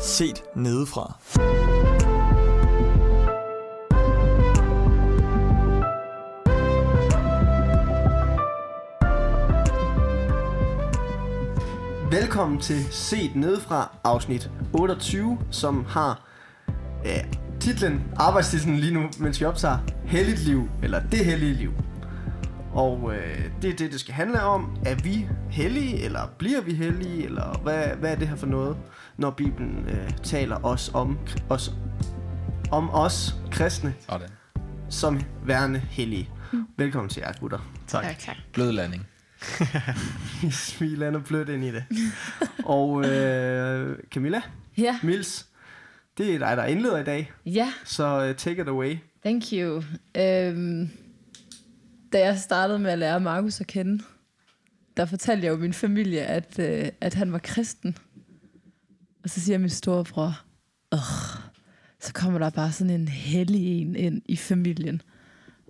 set nedefra. Velkommen til Set Nedefra, afsnit 28, som har ja, titlen, arbejdstitlen lige nu, mens vi optager, Helligt Liv, eller Det Hellige Liv. Og øh, det er det, det skal handle om. Er vi hellige, eller bliver vi hellige, eller hvad, hvad er det her for noget, når Bibelen øh, taler os om, os, om os kristne Sådan. som værende hellige. Velkommen til jer, gutter. Tak. Tak, tak. Blød landing. I smiler og blødt ind i det. Og øh, Camilla, Ja, Mils, det er dig, der indleder i dag, ja, så uh, take it away. thank you. Øhm, da jeg startede med at lære Markus at kende, der fortalte jeg jo min familie, at, øh, at han var kristen. Og så siger min storebror, Åh, så kommer der bare sådan en hellig en ind i familien.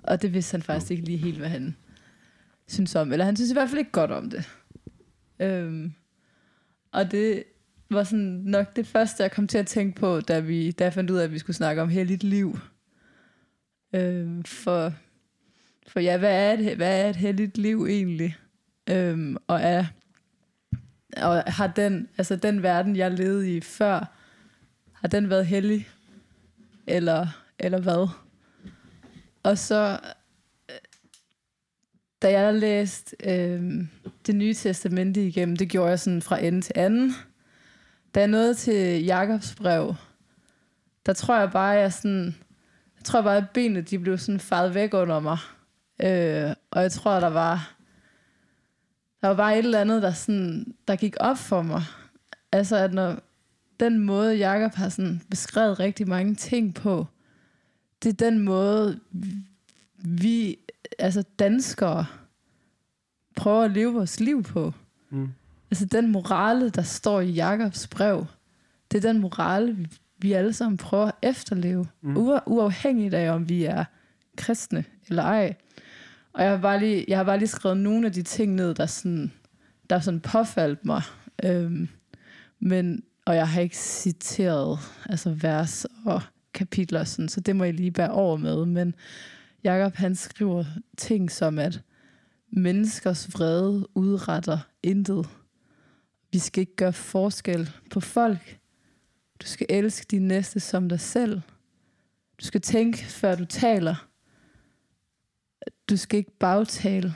Og det vidste han faktisk ikke lige helt, hvad han synes om. Eller han synes i hvert fald ikke godt om det. Øhm, og det var sådan nok det første, jeg kom til at tænke på, da, vi, da jeg fandt ud af, at vi skulle snakke om helligt liv. Øhm, for, for ja, hvad er, det, hvad er et heldigt liv egentlig? Øhm, og er og har den, altså den verden, jeg levede i før, har den været heldig? Eller, eller hvad? Og så, øh, da jeg læste øh, det nye testamente igennem, det gjorde jeg sådan fra ende til anden. Da jeg nåede til Jakobs brev, der tror jeg bare, jeg sådan, jeg tror bare, at benene de blev sådan faret væk under mig. Øh, og jeg tror, der var, der var bare et eller andet, der, sådan, der gik op for mig. Altså, at når den måde, Jakob har sådan beskrevet rigtig mange ting på, det er den måde, vi, altså danskere, prøver at leve vores liv på. Mm. Altså den morale, der står i Jakobs brev, det er den morale, vi, vi alle sammen prøver at efterleve, mm. uafhængigt af, om vi er kristne eller ej. Og jeg har bare lige, jeg har bare lige skrevet nogle af de ting ned, der sådan, der sådan påfaldt mig. Øhm, men, og jeg har ikke citeret altså vers og kapitler, sådan, så det må jeg lige bære over med. Men Jakob han skriver ting som, at menneskers vrede udretter intet. Vi skal ikke gøre forskel på folk. Du skal elske din næste som dig selv. Du skal tænke, før du taler. Du skal ikke bagtale.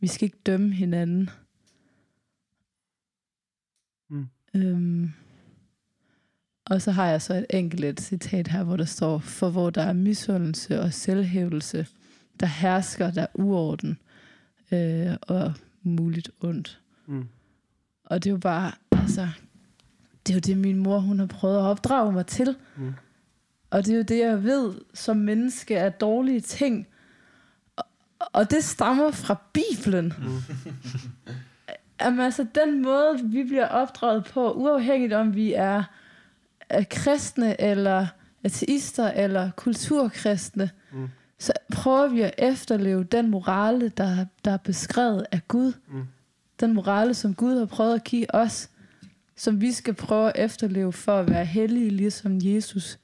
Vi skal ikke dømme hinanden. Mm. Øhm. Og så har jeg så et enkelt citat her, hvor der står, for hvor der er misundelse og selvhævelse, der hersker der uorden øh, og muligt ondt. Mm. Og det er jo bare, altså, det er jo det, min mor, hun har prøvet at opdrage mig til. Mm. Og det er jo det, jeg ved som menneske er dårlige ting. Og, og det stammer fra Bibelen. Mm. Jamen, altså, den måde, vi bliver opdraget på, uafhængigt om vi er, er kristne, eller ateister, eller kulturkristne, mm. så prøver vi at efterleve den morale, der, der er beskrevet af Gud. Mm. Den morale, som Gud har prøvet at give os, som vi skal prøve at efterleve for at være hellige, ligesom Jesus.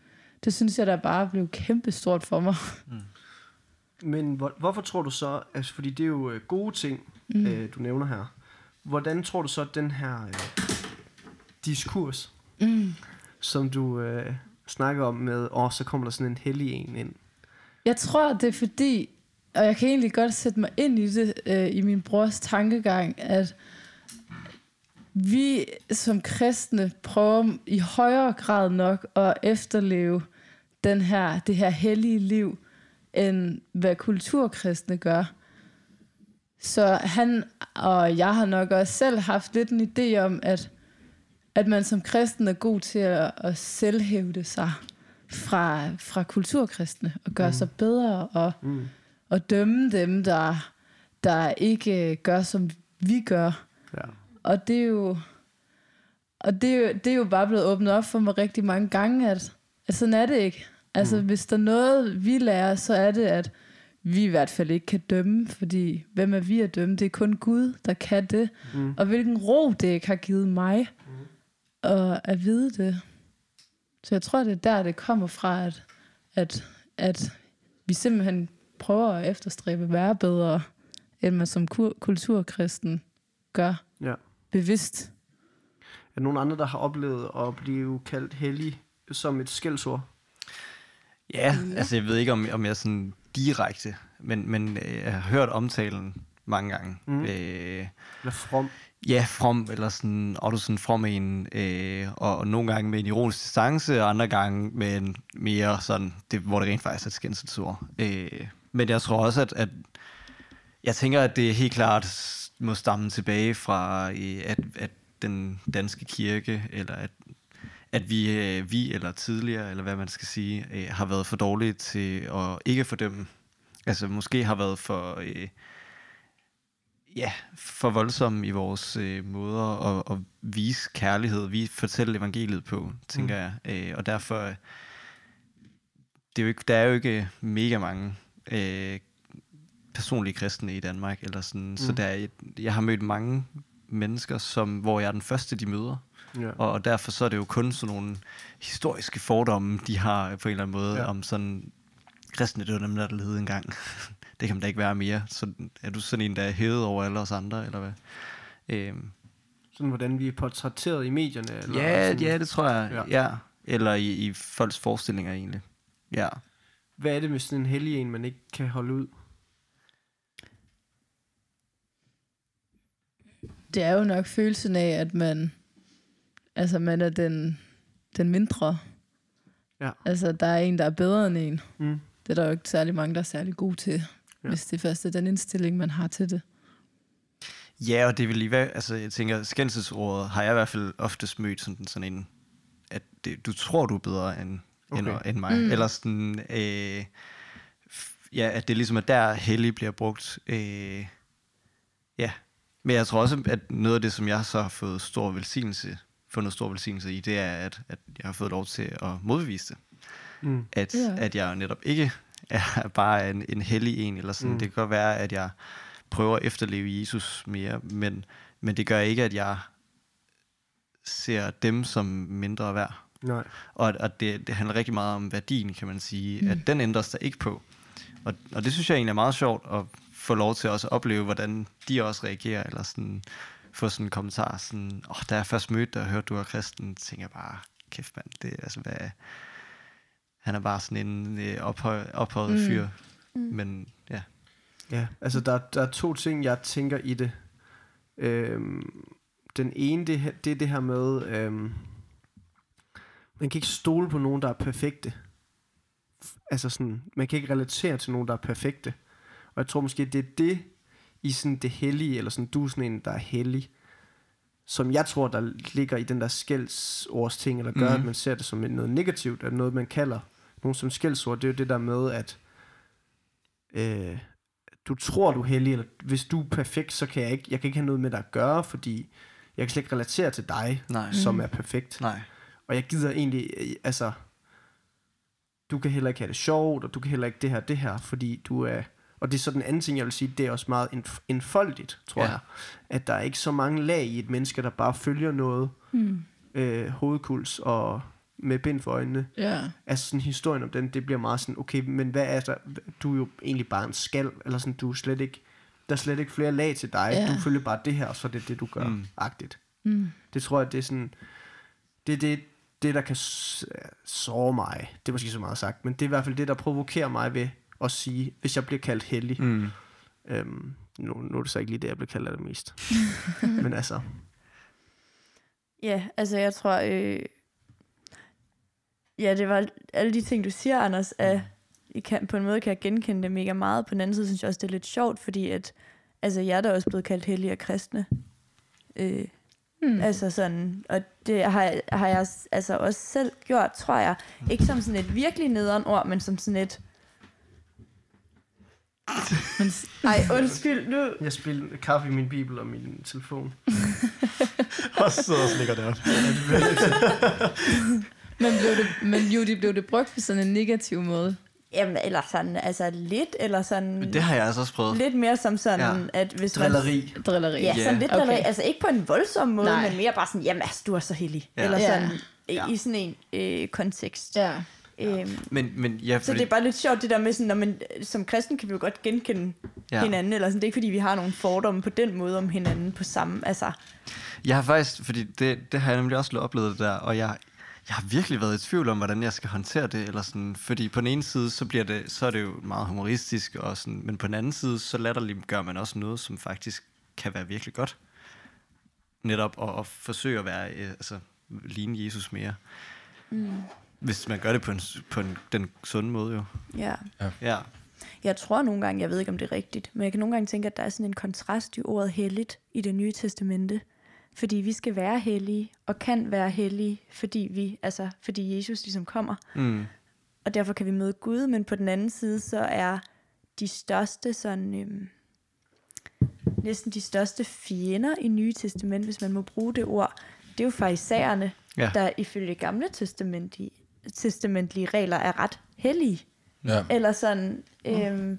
Det synes jeg, der bare blev kæmpestort for mig. Men hvor, hvorfor tror du så, altså fordi det er jo øh, gode ting, mm. øh, du nævner her. Hvordan tror du så, at den her øh, diskurs, Mm. som du øh, snakker om med, åh, så kommer der sådan en hellig en ind. Jeg tror, det er fordi, og jeg kan egentlig godt sætte mig ind i det, øh, i min brors tankegang, at vi som kristne prøver i højere grad nok at efterleve den her, det her hellige liv, end hvad kulturkristne gør. Så han og jeg har nok også selv haft lidt en idé om, at, at man som kristen er god til at, at selvhævde sig fra, fra kulturkristne og gøre mm. sig bedre og, Mm. og dømme dem, der, der ikke gør, som vi gør. Ja. Og det er jo, og det er jo, det er jo bare blevet åbnet op for mig rigtig mange gange, at, at sådan er det ikke. Altså, mm. hvis der er noget, vi lærer, så er det, at vi i hvert fald ikke kan dømme, fordi hvem er vi at dømme? Det er kun Gud, der kan det. Mm. Og hvilken ro det ikke har givet mig mm. at, at vide det. Så jeg tror, det er der, det kommer fra, at, at, at vi simpelthen prøver at efterstræbe at være bedre, end man som ku- kulturkristen gør Ja. bevidst. Er nogen andre, der har oplevet at blive kaldt hellig som et skældsord? Ja, altså jeg ved ikke, om, om jeg er sådan direkte, men, men øh, jeg har hørt omtalen mange gange. Mm. Mm. Øh, Eller from? ja, from, eller sådan, og du sådan from en, øh, og, og nogle gange med en ironisk distance, og andre gange med en mere sådan, det, hvor det rent faktisk er et skændselsord. Øh, men jeg tror også, at, at jeg tænker, at det helt klart må stamme tilbage fra, øh, at, at den danske kirke, eller at, at vi, øh, vi, eller tidligere, eller hvad man skal sige, øh, har været for dårlige til at ikke fordømme. Altså måske har været for... Øh, ja, for voldsomme i vores øh, måder at, at vise kærlighed, vi fortælle evangeliet på, tænker mm. jeg. Øh, og derfor, øh, det er jo ikke, der er jo ikke mega mange øh, personlige kristne i Danmark, eller sådan, mm. så der er, jeg har mødt mange mennesker, som, hvor jeg er den første, de møder. Ja. Og, og derfor så er det jo kun sådan nogle historiske fordomme, de har på en eller anden måde, Ja. om sådan, kristne, det var dem, der levede engang. det kan man da ikke være mere. Så er du sådan en, der er hævet over alle os andre, eller hvad? Øhm, Sådan, hvordan vi er portrætteret i medierne? Eller ja, sådan, ja, det tror jeg. Ja. Ja. ja. Eller i, i folks forestillinger egentlig. Ja. Hvad er det med sådan en hellig en, man ikke kan holde ud? Det er jo nok følelsen af, at man, altså man er den, den mindre. Ja. Altså, der er en, der er bedre end en. Mm. Det er der jo ikke særlig mange, der er særlig gode til, Ja. hvis det først er den indstilling, man har til det. Ja, og det vil lige være, altså jeg tænker, skændselsordet har jeg i hvert fald oftest mødt sådan, sådan en, at det, du tror, du er bedre end, okay. End, end mig. Mm. Mm. Eller sådan, øh, f- ja, at det ligesom er der, hellig bliver brugt. Øh, ja, men jeg tror også, at noget af det, som jeg så har fået stor velsignelse, fundet stor velsignelse i, det er, at, at jeg har fået lov til at modbevise det. Mm. At, Ja. at jeg netop ikke er bare en, en hellig en, eller sådan. Mm. Det kan godt være, at jeg prøver at efterleve Jesus mere, men, men det gør ikke, at jeg ser dem som mindre værd. Nej. Og, og det, det handler rigtig meget om værdien, kan man sige, mm. Mm. at den ændres der ikke på. Og, og det synes jeg egentlig er meget sjovt at få lov til også at opleve, hvordan de også reagerer, eller sådan få sådan en kommentar, sådan, åh, oh, da jeg først mødte dig og hørte, du er kristen, tænker jeg bare, kæft mand, det er altså, hvad, han er bare sådan en øh, ophøj, ophøjet Mm. fyr, Mm. men ja. Ja, altså der, der er to ting, jeg tænker i det. Øhm, den ene, det, det er det her med, øhm, man kan ikke stole på nogen, der er perfekte. Altså sådan, man kan ikke relatere til nogen, der er perfekte. Og jeg tror måske, det er det i sådan det hellige, eller sådan, du er sådan en, der er hellig, som jeg tror, der ligger i den der skældsords ting, eller gør, mm. Mhm. at man ser det som noget negativt, eller noget, man kalder nogen som skældsord. Det er jo det der med, at øh, du tror, du er hellig, eller hvis du er perfekt, så kan jeg ikke, jeg kan ikke have noget med dig at gøre, fordi jeg kan slet ikke relatere til dig, Nej. som Mm. er perfekt. Nej. Og jeg gider egentlig, øh, altså, du kan heller ikke have det sjovt, og du kan heller ikke det her, det her, fordi du er, og det er så den anden ting, jeg vil sige, det er også meget enf- enfoldigt, tror Ja. jeg, at der er ikke så mange lag i et menneske, der bare følger noget, Mm. øh, hovedkuls og med bind for øjnene. Ja. Altså sådan historien om den, det bliver meget sådan, okay, men hvad er der, du er jo egentlig bare en skal, eller sådan, du er slet ikke, der er slet ikke flere lag til dig, Ja. du følger bare det her, og så er det det, du gør, mm. Mm. agtigt. Mm. Det tror jeg, det er sådan, det er det, det, der kan såre mig. Det er måske så meget sagt, men det er i hvert fald det, der provokerer mig ved at sige, hvis jeg bliver kaldt hellig. Mm. Mm. Øhm, nu, nu er det så ikke lige det, jeg bliver kaldt allermest. men altså, Ja, altså jeg tror, øh, ja, det var alle de ting, du siger, Anders, at I kan, på en måde kan jeg genkende det mega meget. På den anden side synes jeg også, det er lidt sjovt, fordi at, altså jeg er da også blevet kaldt hellige og kristne. Øh, Mm. Altså sådan, og det har, har jeg altså også selv gjort, tror jeg. Ikke som sådan et virkelig nederen ord, men som sådan et... Men, Ej, undskyld, nu... jeg spiller kaffe i min bibel og min telefon. Og så ligger det op. men, blev det, men det blev det brugt på sådan en negativ måde. Jamen, eller sådan, altså lidt, eller sådan... Men det har jeg altså også prøvet. Lidt mere som sådan, Ja. at hvis Drilleri. Drilleri. Man, ja, sådan Ja. lidt Okay. okay. Altså ikke på en voldsom måde, Nej. Nej. men mere bare sådan, jamen altså, du er så heldig. Ja. Eller sådan, Ja. ja. i sådan en øh, kontekst. Ja. Øhm, Men, men ja, så fordi, det er bare lidt sjovt det der med sådan, når man, som kristen kan vi jo godt genkende Ja. ja. hinanden, eller sådan, det er ikke fordi, vi har nogle fordomme på den måde om hinanden på samme, altså, Jeg har faktisk, fordi det, det har jeg nemlig også oplevet det der, og jeg, jeg har virkelig været i tvivl om, hvordan jeg skal håndtere det, eller sådan, fordi på den ene side, så, bliver det, så er det jo meget humoristisk, og sådan, men på den anden side, så latterligt gør man også noget, som faktisk kan være virkelig godt. Netop at, at forsøge at være, øh, altså, ligne Jesus mere. Mm. Hvis man gør det på, en, på en, den sunde måde jo. ja. Ja. Jeg tror nogle gange, jeg ved ikke, om det er rigtigt, men jeg kan nogle gange tænke, at der er sådan en kontrast i ordet helligt i det nye testamente. Fordi vi skal være hellige, og kan være hellige, fordi vi, altså, fordi Jesus ligesom kommer. Mm. Og derfor kan vi møde Gud, men på den anden side, så er de største sådan, øhm, næsten de største fjender i Nye Testament, hvis man må bruge det ord, det er jo farisæerne, Ja. der ifølge gamle testamentlige, testamentlige regler er ret hellige. Ja. Eller sådan, øhm,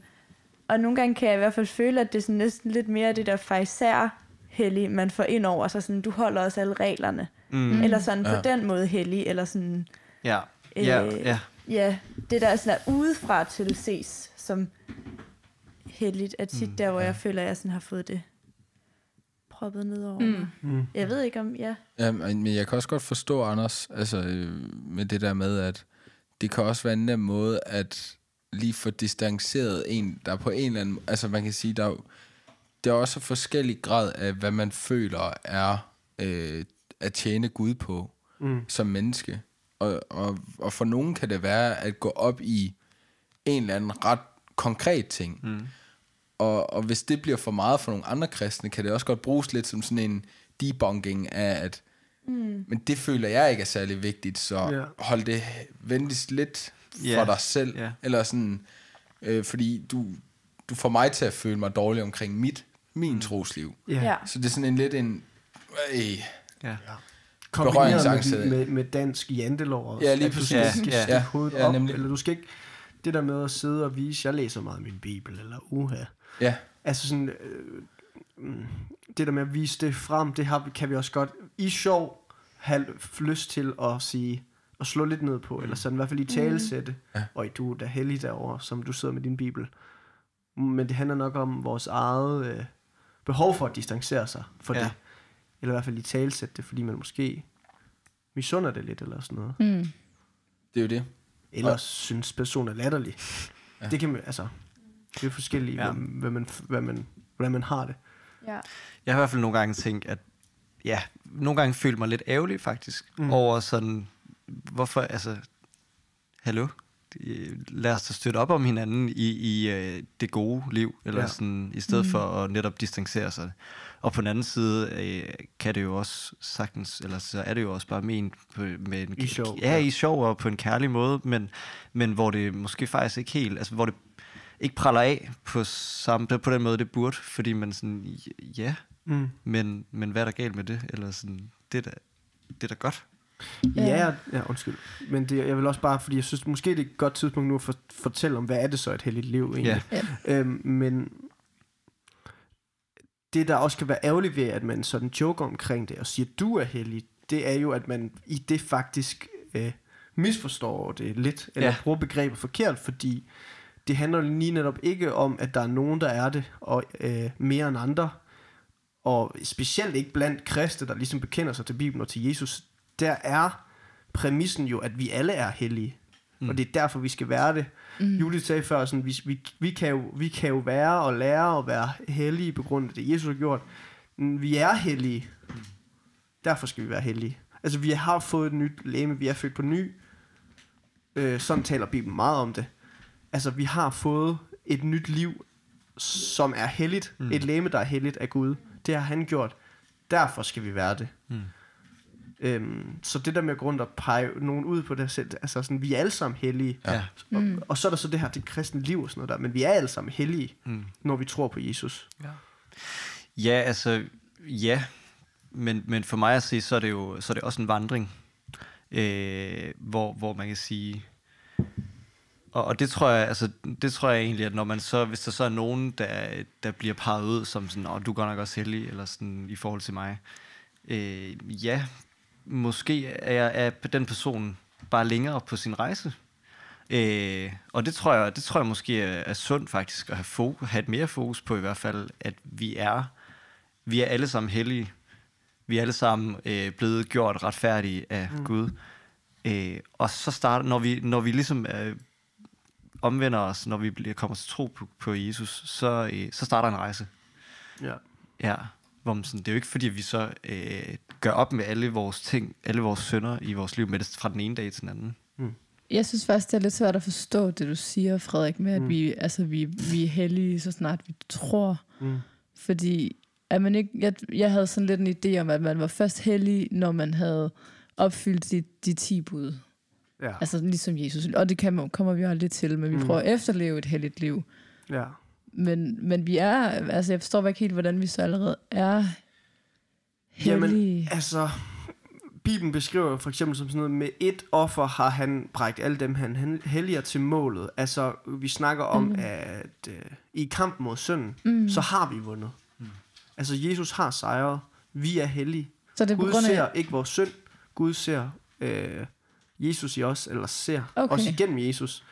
og nogle gange kan jeg i hvert fald føle, at det er sådan næsten lidt mere det der farisær hellig, man får ind over sig, sådan, du holder også alle reglerne. Mm. Eller sådan Ja. på den måde hellig, eller sådan, Ja. Ja, Øh, ja. ja, det der sådan er udefra til ses som heldigt, er tit Mm, der, hvor ja. jeg føler, at jeg sådan har fået det proppet ned over Mm. mig. Mm. Jeg ved ikke om, ja. Ja, men jeg kan også godt forstå, Anders, altså øh, med det der med, at det kan også være en nem måde at lige få distanceret en, der på en eller anden... Altså man kan sige, der er, der er også forskellig grad af, hvad man føler er øh, at tjene Gud på Mm. som menneske. Og, og, og for nogen kan det være at gå op i en eller anden ret konkret ting. Mm. Og, og hvis det bliver for meget for nogle andre kristne, kan det også godt bruges lidt som sådan en debunking af, at mm. men det føler jeg ikke er særlig vigtigt, så Ja. ja. hold det venligst lidt for Ja. dig selv. Ja. Eller sådan, øh, fordi du, du får mig til at føle mig dårlig omkring mit, min mm. trosliv. Ja. ja. Så det er sådan en lidt en... Øh, Ja. Kombineret med, med, med dansk jantelov også. Ja, lige præcis. skal, Ja, skal ja. stikke hovedet Ja, op, nemlig. eller du skal ikke... Det der med at sidde og vise, jeg læser meget min bibel, eller uha. Ja, Altså sådan, øh, mm, det der med at vise det frem, det har, kan vi også godt i sjov have lyst til at sige, at slå lidt ned på, eller sådan i hvert fald i talesætte, Ja. og du er da heldig derovre, som du sidder med din bibel. Men det handler nok om vores eget øh, behov for at distancere sig for Ja. det. Eller i hvert fald i talesætte det, fordi man måske misunder det lidt, eller sådan noget. Mm. det er jo det. Eller Og- synes personen er latterlig. Ja. Det kan man, altså, det er forskelligt, Ja. hvad, hvad, man, hvad, man, hvordan man har det. ja. Jeg har i hvert fald nogle gange tænkt, at ja, nogle gange følt mig lidt ærgerlig faktisk, mm. Over sådan, hvorfor, altså, hallo, Øh, lad os da støtte op om hinanden i, i øh, det gode liv, eller ja. Ja. sådan, i stedet mm. for at netop distancere sig. Og på den anden side øh, kan det jo også sagtens, eller så er det jo også bare ment på, med en, I sjov, ja, ja. i sjov og på en kærlig måde, men, men hvor det måske faktisk ikke helt, altså hvor det ikke praller af på, samme, på den måde, det burde, fordi man sådan, ja, Mm. men, men hvad er der galt med det? Eller sådan, det er da, det er da godt. Ja, ja, undskyld. Men det, jeg vil også bare, fordi jeg synes, måske det er et godt tidspunkt nu at for, fortælle om, hvad er det så et heldigt liv egentlig. Ja. Øhm, men det, der også kan være ærgerligt ved, at man sådan joker omkring det og siger, du er heldig, det er jo, at man i det faktisk øh, misforstår det lidt, eller Ja. ja. bruger begrebet forkert, fordi det handler jo lige netop ikke om, at der er nogen, der er det, og øh, mere end andre, og specielt ikke blandt kristne, der ligesom bekender sig til Bibelen og til Jesus, der er præmissen jo, at vi alle er hellige. Mm. Og det er derfor, vi skal være det. Mm. Julie sagde før, sådan, vi, vi, vi, kan jo, vi kan jo være og lære at være hellige på grund af det, Jesus har gjort. Vi er hellige. Derfor skal vi være hellige. Altså, vi har fået et nyt læme, vi er født på ny. Øh, sådan taler Bibelen meget om det. Altså, vi har fået et nyt liv, som er helligt. Mm. Et læme, der er helligt af Gud. Det har han gjort. Derfor skal vi være det. Mm. Øhm, så det der med at gå rundt og pege nogen ud på det selv, altså sådan, vi er alle sammen hellige. Ja. Og, og så er der så det her, det kristne liv og sådan noget der, men vi er alle sammen hellige, Mm. når vi tror på Jesus. Ja, altså, ja. Men, men for mig at se, så er det jo så er det også en vandring, øh, hvor, hvor man kan sige, Og, og det tror jeg, altså, det tror jeg egentlig, at når man så, hvis der så er nogen, der, der bliver peget ud som sådan, åh, du er godt nok også heldig, eller sådan i forhold til mig. Øh, ja, måske er, jeg, er den person bare længere på sin rejse. Øh, og det tror jeg, det tror jeg måske er, er sundt faktisk at have, fokus, have et mere fokus på i hvert fald, at vi er, vi er alle sammen hellige. Vi er alle sammen øh, blevet gjort retfærdige af mm. Gud. Øh, og så starter, når vi, når vi ligesom øh, omvender os, når vi bliver, kommer til tro på, på Jesus, så, øh, så starter en rejse. Ja. Ja, hvor man sådan, det er jo ikke fordi, vi så øh, gør op med alle vores ting, alle vores sønder i vores liv med det fra den ene dag til den anden. Jeg synes faktisk, det er lidt svært at forstå det, du siger, Frederik, med at Mm. vi, altså, vi, vi er heldige, så snart vi tror. Mm. Fordi er man ikke, jeg, jeg havde sådan lidt en idé om, at man var først heldig, når man havde opfyldt de, de 10 bud. Ja. Altså ligesom Jesus. Og det kan man, kommer vi jo aldrig til, men vi Mm. prøver at efterleve et heldigt liv. ja. Men, men vi er, altså jeg forstår ikke helt, hvordan vi så allerede er heldige. Jamen, altså, Bibelen beskriver for eksempel som sådan noget, med et offer har han brækt alle dem, han helliger til målet. Altså, vi snakker om, Mm. at øh, i kampen mod synden, Mm. så har vi vundet. Mm. Altså, Jesus har sejret. Vi er hellige. så det er på Gud grund ser af... ikke vores synd. Gud ser øh, Jesus i os, eller ser Okay. os igennem Jesus.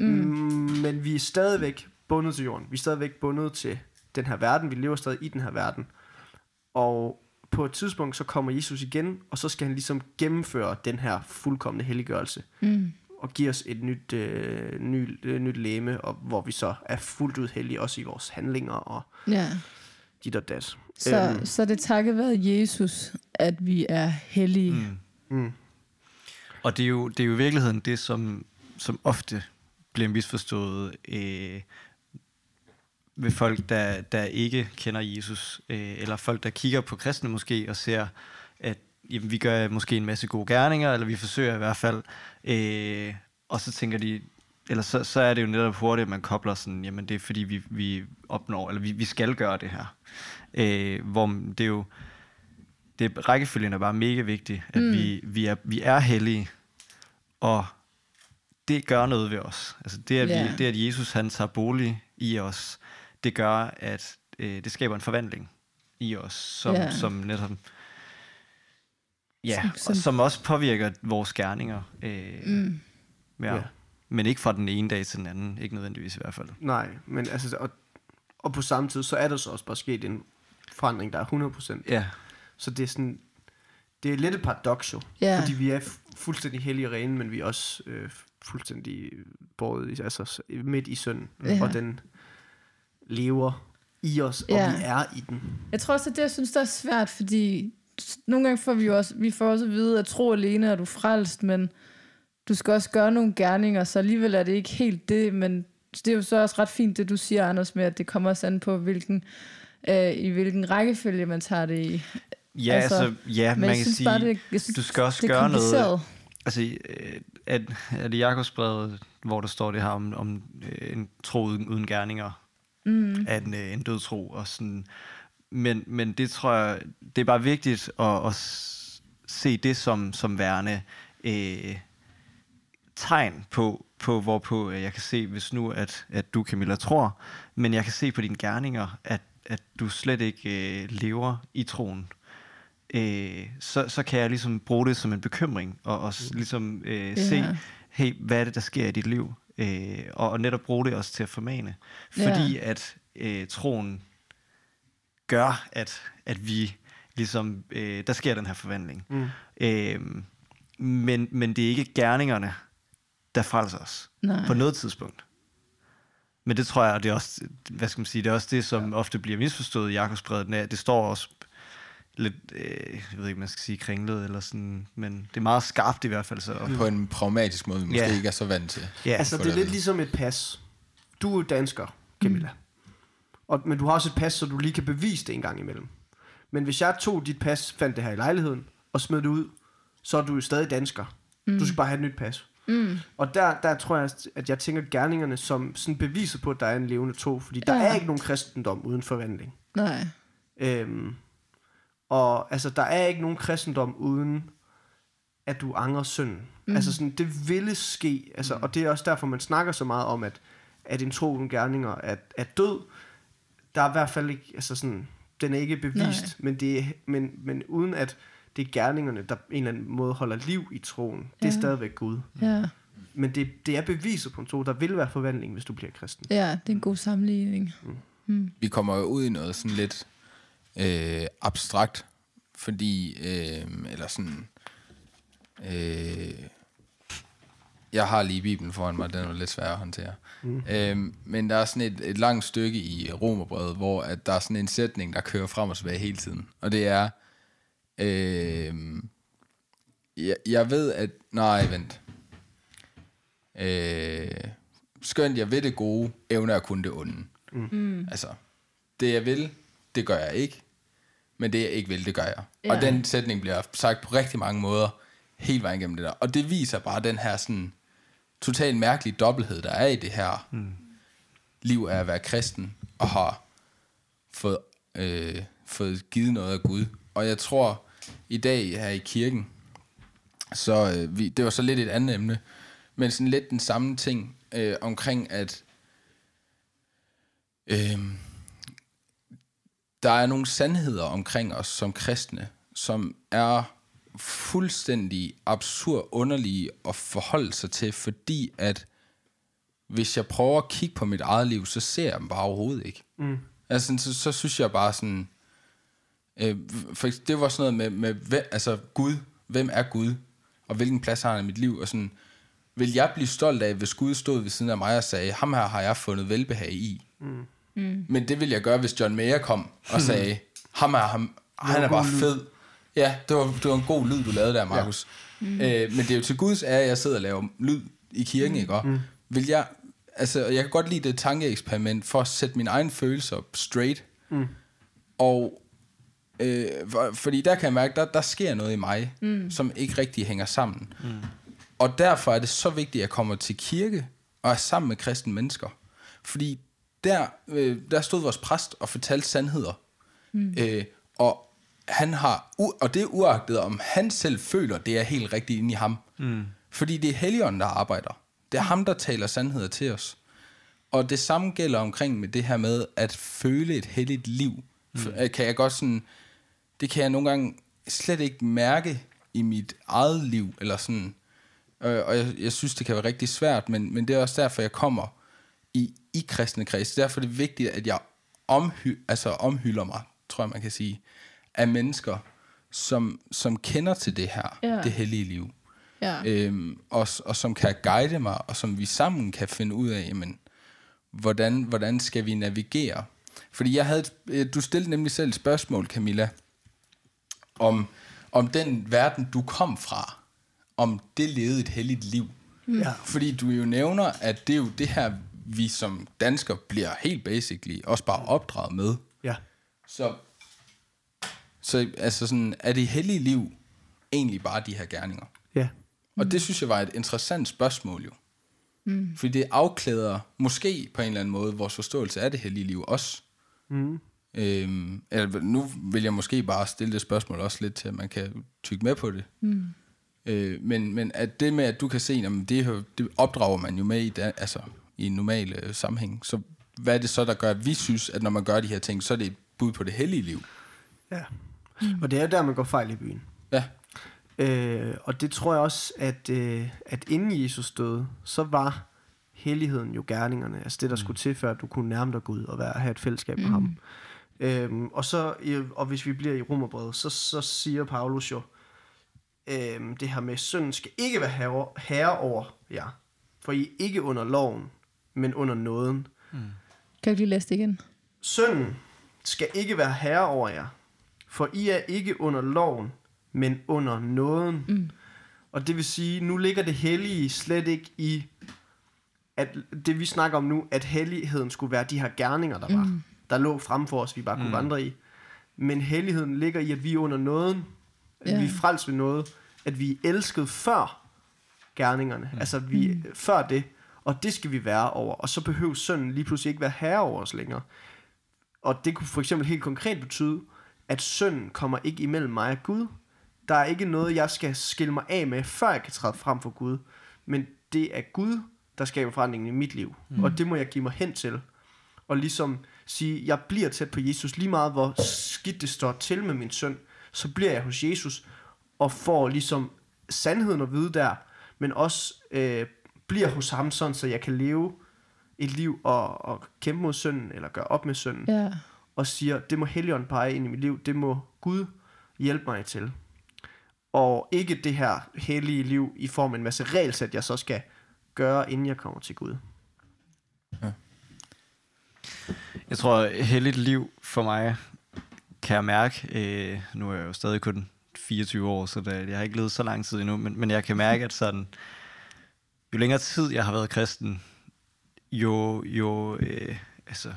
Mm. Mm, men vi er stadigvæk bundet til jorden. Vi er stadigvæk bundet til den her verden. Vi lever stadig i den her verden. Og på et tidspunkt, så kommer Jesus igen, og så skal han ligesom gennemføre den her fuldkommende helliggørelse. Mm. Og give os et nyt, øh, ny, øh, nyt læme, og hvor vi så er fuldt ud hellige, også i vores handlinger og Ja. dit og dat. Så, Øhm. så det takket være Jesus, at vi er hellige. Mm. Mm. Og det er jo, det er jo i virkeligheden det, som, som ofte bliver misforstået øh, ved folk, der, der ikke kender Jesus, øh, eller folk, der kigger på kristne måske og ser, at jamen, vi gør måske en masse gode gerninger, eller vi forsøger i hvert fald, øh, og så tænker de, eller så, så er det jo netop hurtigt, at man kobler sådan, jamen det er fordi, vi, vi opnår, eller vi, vi skal gøre det her. Øh, hvor det er jo, det, rækkefølgen er bare mega vigtig, at Mm. vi, vi, er, vi er hellige, og det gør noget ved os. Altså det, at, vi, det, at Jesus han tager bolig i os, det gør, at øh, det skaber en forvandling i os, som, Ja. som netop ja, Som- som, som- som, som også påvirker vores gerninger. Øh, Mm. ja. Ja. Men ikke fra den ene dag til den anden, ikke nødvendigvis i hvert fald. Nej, men altså, og, og på samme tid, så er der så også bare sket en forandring, der er 100%. Ja, Så det er sådan, det er lidt et paradoks jo. Ja. Fordi vi er fu- fuldstændig hellige og rene, men vi er også øh, fuldstændig båret i, altså midt i. Ja. Ja. Og den lever i os, og vi er i den. Jeg tror også, at det, jeg synes, der er svært, fordi nogle gange får vi jo også, vi får også at vide, at tro alene er du frelst, men du skal også gøre nogle gerninger, så alligevel er det ikke helt det, men det er jo så også ret fint, det du siger, Anders, med, at det kommer også an på, hvilken, øh, i hvilken rækkefølge man tager det i. ja Altså, altså, ja, man kan sige, bare, det, synes, du skal også det gøre noget. Altså, øh, er, er det Jakobsbrevet, hvor der står det her om, om øh, en tro uden, uden gerninger, Mm. af en, øh, en død tro. Og sådan. Men, men det tror jeg, det er bare vigtigt at, at se det som, som værende øh, tegn på, på, hvorpå jeg kan se, hvis nu, at, at du, Camilla, tror, men jeg kan se på dine gerninger, at, at du slet ikke øh, lever i troen. Øh, så, så kan jeg ligesom bruge det som en bekymring, og, og ligesom øh, Ja. se, hey, hvad er det, der sker i dit liv? Øh, og, og netop bruge det også til at formane. Fordi Ja. at øh, troen gør, at, at vi ligesom, øh, der sker den her forvandling. Mm. Øh, men, men det er ikke gerningerne, der frelser os Nej. på noget tidspunkt. Men det tror jeg, og det er også, hvad skal man sige, det er også det, som ja. ofte bliver misforstået i Jakobsbrevet. Det det står også lidt, øh, jeg ved ikke, man skal sige kringlet, eller sådan, men det er meget skarpt i hvert fald. Så. På en pragmatisk måde, vi måske Ja. ikke er så vant til. Ja, Altså, det er lidt ligesom et pas. Du er jo dansker, Camilla. Mm. Og, men du har også et pas, så du lige kan bevise det en gang imellem. Men hvis jeg tog dit pas, fandt det her i lejligheden, og smed det ud, så er du jo stadig dansker. Mm. Du skal bare have et nyt pas. Mm. Og der, der tror jeg, at jeg tænker gerningerne som sådan beviser på, at der er en levende tro. Fordi der Ja. er ikke nogen kristendom uden forvandling. Nej. Øhm, og altså, der er ikke nogen kristendom uden, at du angrer synden. Mm. Altså sådan, det ville ske, altså, mm. og det er også derfor, man snakker så meget om, at, at en tro uden gerninger er, er død. Der er i hvert fald ikke, altså sådan, den er ikke bevist, men, det men, men uden at det er gerningerne, der på en eller anden måde holder liv i troen. Det er Ja. stadigvæk Gud. Ja. Men det, det er beviset på en tro. Der vil være forvandling, hvis du bliver kristen. ja, det er en god sammenligning. vi kommer jo ud i noget sådan lidt øh, abstrakt, fordi, øh, eller sådan, øh, jeg har lige Bibelen foran mig, den er lidt svær at håndtere. Mm. Øh, men der er sådan et, et langt stykke i Romerbrevet, hvor at der er sådan en sætning, der kører frem og tilbage hele tiden. Og det er, øh, jeg, jeg ved at, nej vent, øh, skønt jeg ved det gode, evner jeg kun det onde. Mm. Altså, det jeg vil, det gør jeg ikke. Men det jeg ikke vil, det gør jeg. Ja. Og den sætning bliver sagt på rigtig mange måder, hele vejen gennem det der. Og det viser bare den her sådan, totalt mærkelige dobbelthed, der er i det her mm. liv af at være kristen, og har fået, øh, fået givet noget af Gud. Og jeg tror, i dag her i kirken, så øh, vi, det var så lidt et andet emne, men sådan lidt den samme ting øh, omkring, at øh, der er nogle sandheder omkring os som kristne, som er fuldstændig absurd underlige at forholde sig til, fordi at hvis jeg prøver at kigge på mit eget liv, så ser jeg dem bare overhovedet ikke. Mm. Altså, så, så synes jeg bare sådan, øh, for det var sådan noget med, med hvem, altså Gud, hvem er Gud, og hvilken plads har han i mit liv, og sådan, vil jeg blive stolt af, hvis Gud stod ved siden af mig og sagde, ham her har jeg fundet velbehag i. Mm. Mm. Men det ville jeg gøre, hvis John Mayer kom og sagde, ham her, ham, han er bare fed. Ja, det var, det var en god lyd, du lavede der, Markus. Ja. Mm. Øh, men det er jo til Guds ære, at jeg sidder og laver lyd i kirken, mm. ikke? Og mm. Vil jeg, altså, jeg kan godt lide det tankeeksperiment for at sætte mine egne følelser straight. Mm. Og øh, for, fordi der kan jeg mærke, der, der sker noget i mig, mm. som ikke rigtig hænger sammen. Mm. Og derfor er det så vigtigt, at jeg kommer til kirke og er sammen med kristne mennesker. Fordi der, øh, der stod vores præst og fortalte sandheder. Mm. Øh, og han har, og det er uagtet, om han selv føler, det er helt rigtigt inde i ham. Mm. Fordi det er Helligånden, der arbejder. Det er ham, der taler sandheder til os. Og det samme gælder omkring med det her med at føle et helligt liv. Mm. Kan jeg godt sådan, det kan jeg nogle gange slet ikke mærke i mit eget liv, eller sådan. Øh, og jeg, jeg synes, det kan være rigtig svært, men, men det er også derfor, jeg kommer i, i kristne kreds. Derfor er det vigtigt, at jeg omhy, altså omhylder mig, tror jeg, man kan sige, af mennesker, som, som kender til det her, Ja. det hellige liv. Ja. Øhm, og, og som kan guide mig, og som vi sammen kan finde ud af, jamen, hvordan, hvordan skal vi navigere? Fordi jeg havde, øh, du stillede nemlig selv et spørgsmål, Camilla, om, om den verden, du kom fra, om det levede et helligt liv. Ja. Fordi du jo nævner, at det er jo det her, vi som danskere bliver helt basically også bare opdraget med. Ja. Så, så altså sådan, er det hellige liv egentlig bare de her gerninger? Ja. Og det synes jeg var et interessant spørgsmål jo. Mm. Fordi det afklæder måske på en eller anden måde vores forståelse af det hellige liv også. Mm. Øhm, eller, nu vil jeg måske bare stille det spørgsmål også lidt til, at man kan tykke med på det. Mm. Øh, men, men at det med, at du kan se, at det, her- det opdrager man jo med i, da, altså, i en normal øh, sammenhæng. Så hvad er det så, der gør, at vi synes, at når man gør de her ting, så er det et bud på det hellige liv? ja. Mm. Og det er jo der, man går fejl i byen. Ja. Øh, og det tror jeg også, at, øh, at inden Jesus døde, så var helligheden jo gerningerne. Altså det, der mm. skulle til, før du kunne nærme dig Gud og være, have et fællesskab med ham. Øhm, og, så, og hvis vi bliver i Romerbrevet, så, så siger Paulus jo, øhm, det her med, synden skal ikke være herre, herre over jer. For I er ikke under loven, men under nåden. Kan du lige læse det igen? Sønnen skal ikke være herre over jer, for I er ikke under loven, men under nåden. Mm. Og det vil sige, nu ligger det hellige slet ikke i, at det vi snakker om nu, at helligheden skulle være de her gerninger, der var, mm. der lå frem for os, vi bare kunne mm. vandre i. Men helligheden ligger i, at vi er under nåden, at Ja. vi er frelst ved noget, at vi er elsket før gerningerne, mm. altså vi mm. før det, og det skal vi være over, og så behøver sønnen lige pludselig ikke være herre over os længere. Og det kunne for eksempel helt konkret betyde, at synden kommer ikke imellem mig og Gud, der er ikke noget, jeg skal skille mig af med, før jeg kan træde frem for Gud. Men det er Gud, der skaber forandringen i mit liv. Mm. Og det må jeg give mig hen til. Og ligesom sige, jeg bliver tæt på Jesus lige meget, hvor skidt det står til med min søn. Så bliver jeg hos Jesus og får ligesom sandheden at vide der, men også øh, bliver hos ham sådan, så jeg kan leve et liv og, og kæmpe mod synden, eller gøre op med synden, Ja. og siger, det må Helligånden pege ind i mit liv, det må Gud hjælpe mig til. Og ikke det her hellige liv i form af en masse regelsæt, jeg så skal gøre, inden jeg kommer til Gud. Jeg tror, heldigt liv for mig, kan jeg mærke, øh, nu er jeg jo stadig kun 24 år, så det, jeg har ikke levet så lang tid endnu, men, men jeg kan mærke, at sådan, jo længere tid jeg har været kristen, jo, jo, øh, altså,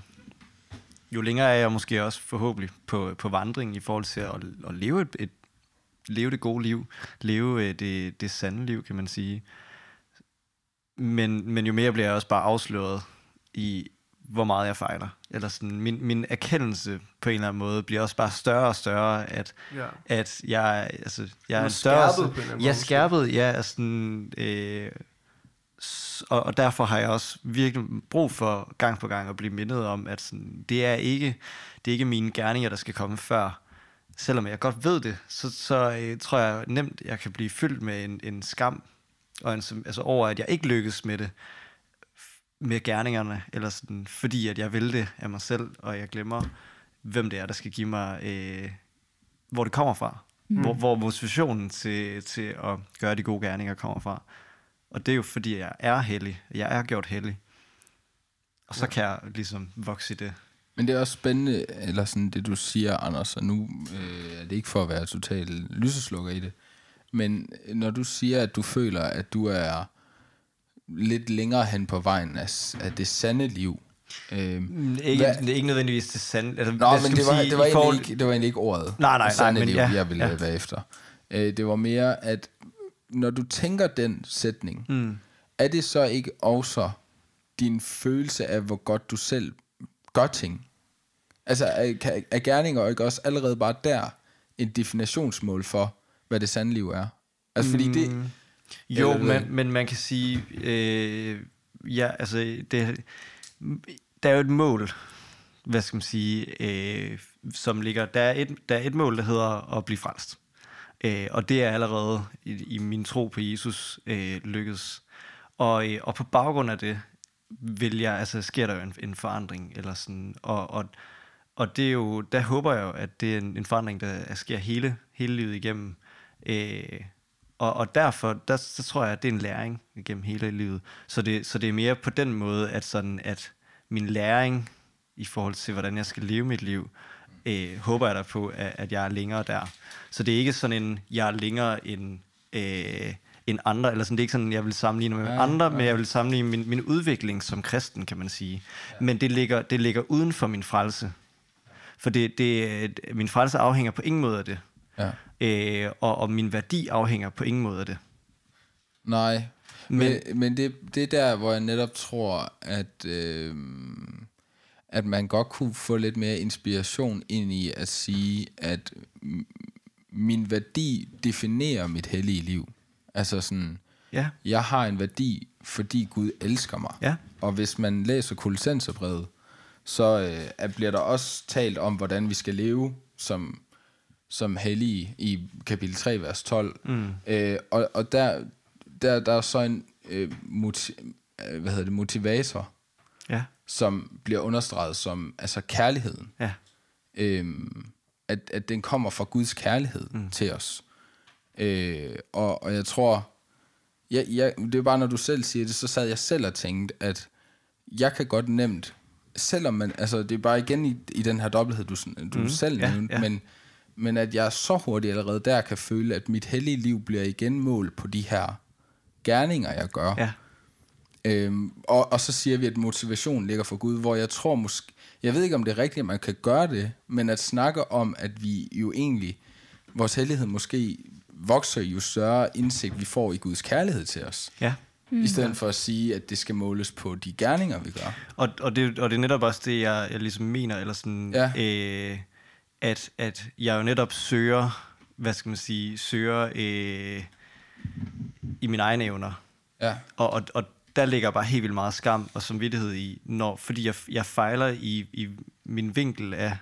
jo længere er jeg måske også forhåbentlig på, på vandring i forhold til at, at leve, et, et, leve det gode liv, leve øh, det, det sande liv, kan man sige. Men, men jo mere bliver jeg også bare afsløret i, hvor meget jeg fejler. Eller sådan, min, min erkendelse på en eller anden måde bliver også bare større og større, at, Ja. at jeg, altså, jeg er er større... skærpet på en eller anden måde Jeg er skærpet, ja. Sådan, øh, og, og derfor har jeg også virkelig brug for gang på gang at blive mindet om, at sådan, det, er ikke, det er ikke mine gerninger, der skal komme før. Selvom jeg godt ved det, så, så øh, tror jeg nemt, jeg kan blive fyldt med en, en skam og en, altså over, at jeg ikke lykkes med det med gerningerne, eller sådan, fordi at jeg vil det af mig selv, og jeg glemmer, hvem det er, der skal give mig, øh, hvor det kommer fra. Mm. Hvor, hvor motivationen til, til at gøre de gode gerninger kommer fra. Og det er jo fordi, jeg er hellig. Jeg er gjort hellig. Og så kan jeg ligesom vokse i det. Men det er også spændende, eller sådan det du siger, Anders, og nu øh, er det ikke for at være total lyseslukker i det, men når du siger, at du føler, at du er lidt længere hen på vejen af, af det sande liv, øh, Ikke, Hvad- det er ikke nødvendigvis det sande. Altså, Nå, men det var, sige, det, var forhold- ikke, det var egentlig ikke ordet. Nej, nej, nej, men liv, ja, jeg ville ja. ja. være efter. Øh, det var mere, at når du tænker den sætning, Mm. er det så ikke også din følelse af, hvor godt du selv gør ting? Altså, er, er gerninger ikke også allerede bare der en definitionsmål for, hvad det sande liv er? Altså, fordi det... Jo, hvad? men, men man kan sige, øh, ja, altså, det, der er jo et mål, hvad skal man sige, øh, som ligger, der er, et, der er et mål, der hedder at blive frelst. Øh, og det er allerede i, i min tro på Jesus øh, lykkedes. Og, øh, og på baggrund af det, vil jeg, altså sker der jo en, en forandring, eller sådan, og, og, og det er jo, der håber jeg jo, at det er en, en forandring, der sker hele, hele livet igennem. Øh, og, og derfor, der, så tror jeg, at det er en læring igennem hele livet. Så det, så det er mere på den måde, at, sådan, at min læring i forhold til, hvordan jeg skal leve mit liv, øh, håber jeg da på, at, at jeg er længere der. Så det er ikke sådan en, jeg er længere end, øh, end andre, eller sådan, det er ikke sådan, jeg vil sammenligne med Ja, andre, ja. men jeg vil sammenligne min, min udvikling som kristen, kan man sige. Men det ligger, det ligger uden for min frelse. For det, det, min frelse afhænger på ingen måde af det. Ja. Øh, og, og min værdi afhænger på ingen måde af det. Nej, Men- men, men, men det, det er der, hvor jeg netop tror, at, øh, at man godt kunne få lidt mere inspiration ind i at sige, at min værdi definerer mit hellige liv. Altså sådan, Ja. jeg har en værdi, fordi Gud elsker mig. Ja. Og hvis man læser Kolossenserbrevet, så øh, bliver der også talt om, hvordan vi skal leve som, som hellige i kapitel 3, vers 12. Mm. Øh, og og der, der, der er så en øh, motiv, øh, hvad hedder det, motivator, Ja. som bliver understreget som altså kærligheden. Ja. Øhm, at, at den kommer fra Guds kærlighed mm. til os. Øh, og, og jeg tror, jeg, jeg, det er bare, når du selv siger det, så sad jeg selv og tænkte, at jeg kan godt nemt, selvom man, altså det er bare igen i, i den her dobbelthed, du, du mm. selv ja, nævnte, ja. Men, men at jeg så hurtigt allerede der kan føle, at mit hellige liv bliver igen mål på de her gerninger, jeg gør. Ja. Øhm, og, og så siger vi, at motivation ligger for Gud, hvor jeg tror måske, jeg ved ikke om det er rigtigt, at man kan gøre det, men at snakke om, at vi jo egentlig, vores hellighed måske vokser jo større indsigt, vi får i Guds kærlighed til os. Ja. Mm. I stedet for at sige, at det skal måles på de gerninger, vi gør. Og, og, det, og det er netop også det, jeg, jeg ligesom mener, eller sådan, Ja. øh, at, at jeg jo netop søger hvad skal man sige, søger øh, i mine egne evner. Ja. Og, og, og der ligger bare helt vildt meget skam og samvittighed i, når, fordi jeg, jeg fejler i, i min vinkel af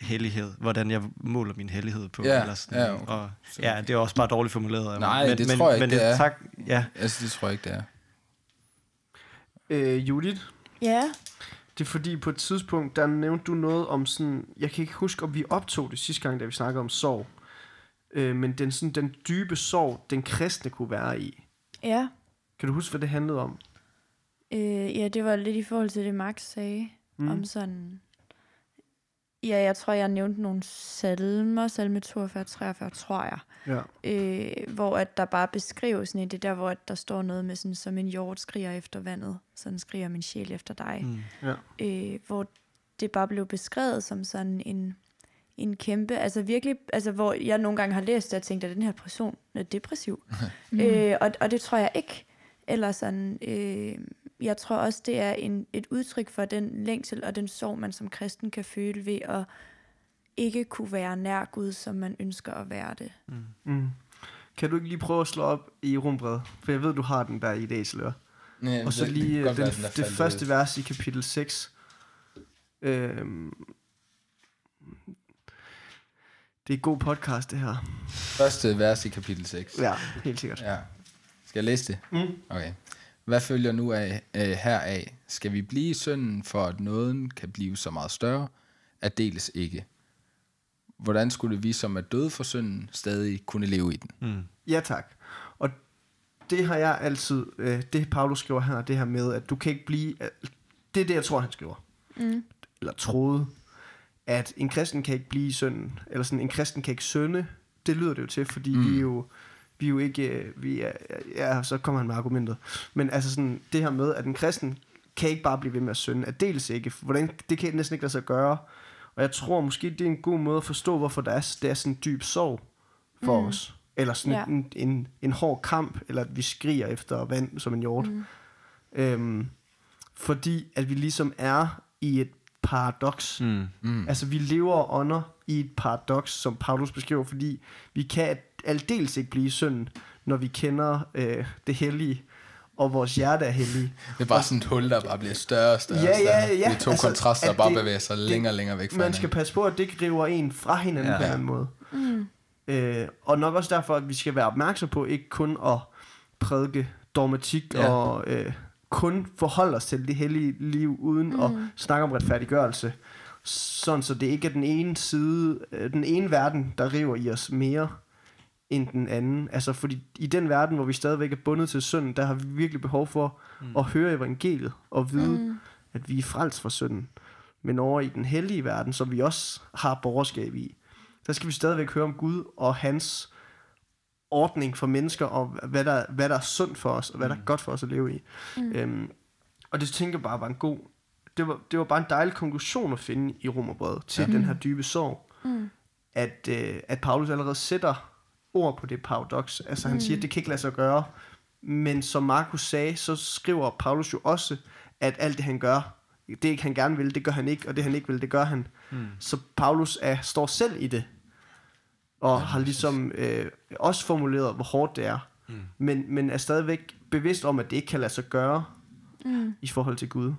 hellighed, hvordan jeg måler min hellighed på. Ja, eller sådan. ja, okay. og, ja, det er også bare dårligt formuleret. af mig. Nej, men, det men, tror jeg ikke, men, det er. Tak, ja. Altså, det tror jeg ikke, det er. Øh, Judith, Ja, det er fordi på et tidspunkt, der nævnte du noget om sådan, jeg kan ikke huske, om vi optog det sidste gang, da vi snakkede om sorg. Øh, men den, sådan, den dybe sorg, den kristne kunne være i. ja. Kan du huske, hvad det handlede om? Øh, ja, det var lidt i forhold til det, Max sagde. Mm. Om sådan... Ja, jeg tror, jeg nævnte nogle salmer, salme 42, 43, tror jeg. Ja. Øh, hvor at der bare beskrives sådan, det der, hvor at der står noget med sådan, som en hjort skriger efter vandet, sådan skriger min sjæl efter dig. Mm. Ja. øh, hvor det bare blev beskrevet som sådan en, en kæmpe, altså virkelig, altså hvor jeg nogle gange har læst det og tænkt, at den her person er depressiv. øh, og, og det tror jeg ikke. Eller sådan, øh, jeg tror også, det er en, et udtryk for den længsel og den sorg, man som kristen kan føle ved at ikke kunne være nær Gud, som man ønsker at være det. Mm. Kan du ikke lige prøve at slå op i rumbredet? For jeg ved, du har den der i dag, Slør. Ja, Og så det- lige det øh, godt den, være, den det første ud. vers i kapitel 6. Øhm, det er god podcast, det her. Første vers i kapitel 6. Ja, helt sikkert. Ja. Skal jeg læse det? Mm. Okay. Hvad følger nu af, øh, heraf? Skal vi blive i synden, for at nåden kan blive så meget større? At deles ikke. Hvordan skulle vi, som er døde for synden, stadig kunne leve i den? Mm. Ja, tak. Og det har jeg altid, øh, det Paulus skriver her, det her med, at du kan ikke blive, det er det, jeg tror, han skriver. Mm. Eller troede, at en kristen kan ikke blive i synden, eller sådan, en kristen kan ikke synde. Det lyder det jo til, fordi mm. vi er jo, vi er jo ikke, øh, vi er, ja, så kommer han med argumentet. Men altså sådan, det her med, at en kristen kan ikke bare blive ved med at synde, at dels ikke, hvordan, det kan næsten ikke lade sig gøre. Og jeg tror måske, det er en god måde at forstå, hvorfor der er, det er sådan en dyb sorg for mm. os. Eller sådan Ja. en, en, en hård kamp, eller at vi skriger efter vand som en hjort. Mm. Øhm, fordi at vi ligesom er i et paradoks. Mm. Mm. Altså vi lever og ånder i et paradoks, som Paulus beskriver, fordi vi kan aldeles ikke blive synd, når vi kender øh, det hellige, og vores hjerte er hellige. Det er bare sådan et hul, der bare bliver større og større. Ja, og ja, ja. Det er to Altså, kontraster, der bare det- bevæger sig det- længere og længere væk fra Man skal passe på, at det ikke river en fra hinanden Ja. på en eller anden måde. Mm. Øh, og nok også derfor, at vi skal være opmærksom på ikke kun at prædike dogmatik Ja. ja. og øh, kun forholde os til det hellige liv uden mm. at snakke om retfærdiggørelse. Sådan så det ikke er den ene side, øh, den ene verden, der river i os mere end den anden. Altså fordi i den verden, hvor vi stadigvæk er bundet til synden, der har vi virkelig behov for mm. at høre evangeliet og vide, mm. at vi er frelst fra synden. Men over i den hellige verden, som vi også har borgerskab i, der skal vi stadigvæk høre om Gud og hans ordning for mennesker, og hvad der, hvad der er sundt for os, og hvad der er godt for os at leve i. Mm. Øhm, og det tænker jeg bare var en god... Det var, det var bare en dejlig konklusion at finde i Romerbrevet til ja. den her dybe sorg. Mm. At, øh, at Paulus allerede sætter ord på det paradoks. Altså han siger, at det kan ikke lade sig gøre. Men som Markus sagde, så skriver Paulus jo også, at alt det han gør, det han gerne vil, det gør han ikke, og det han ikke vil, det gør han. Mm. Så Paulus er, står selv i det, og ja, har ligesom øh, også formuleret, hvor hårdt det er. Mm. Men, men er stadigvæk bevidst om, at det ikke kan lade sig gøre mm. i forhold til Gud.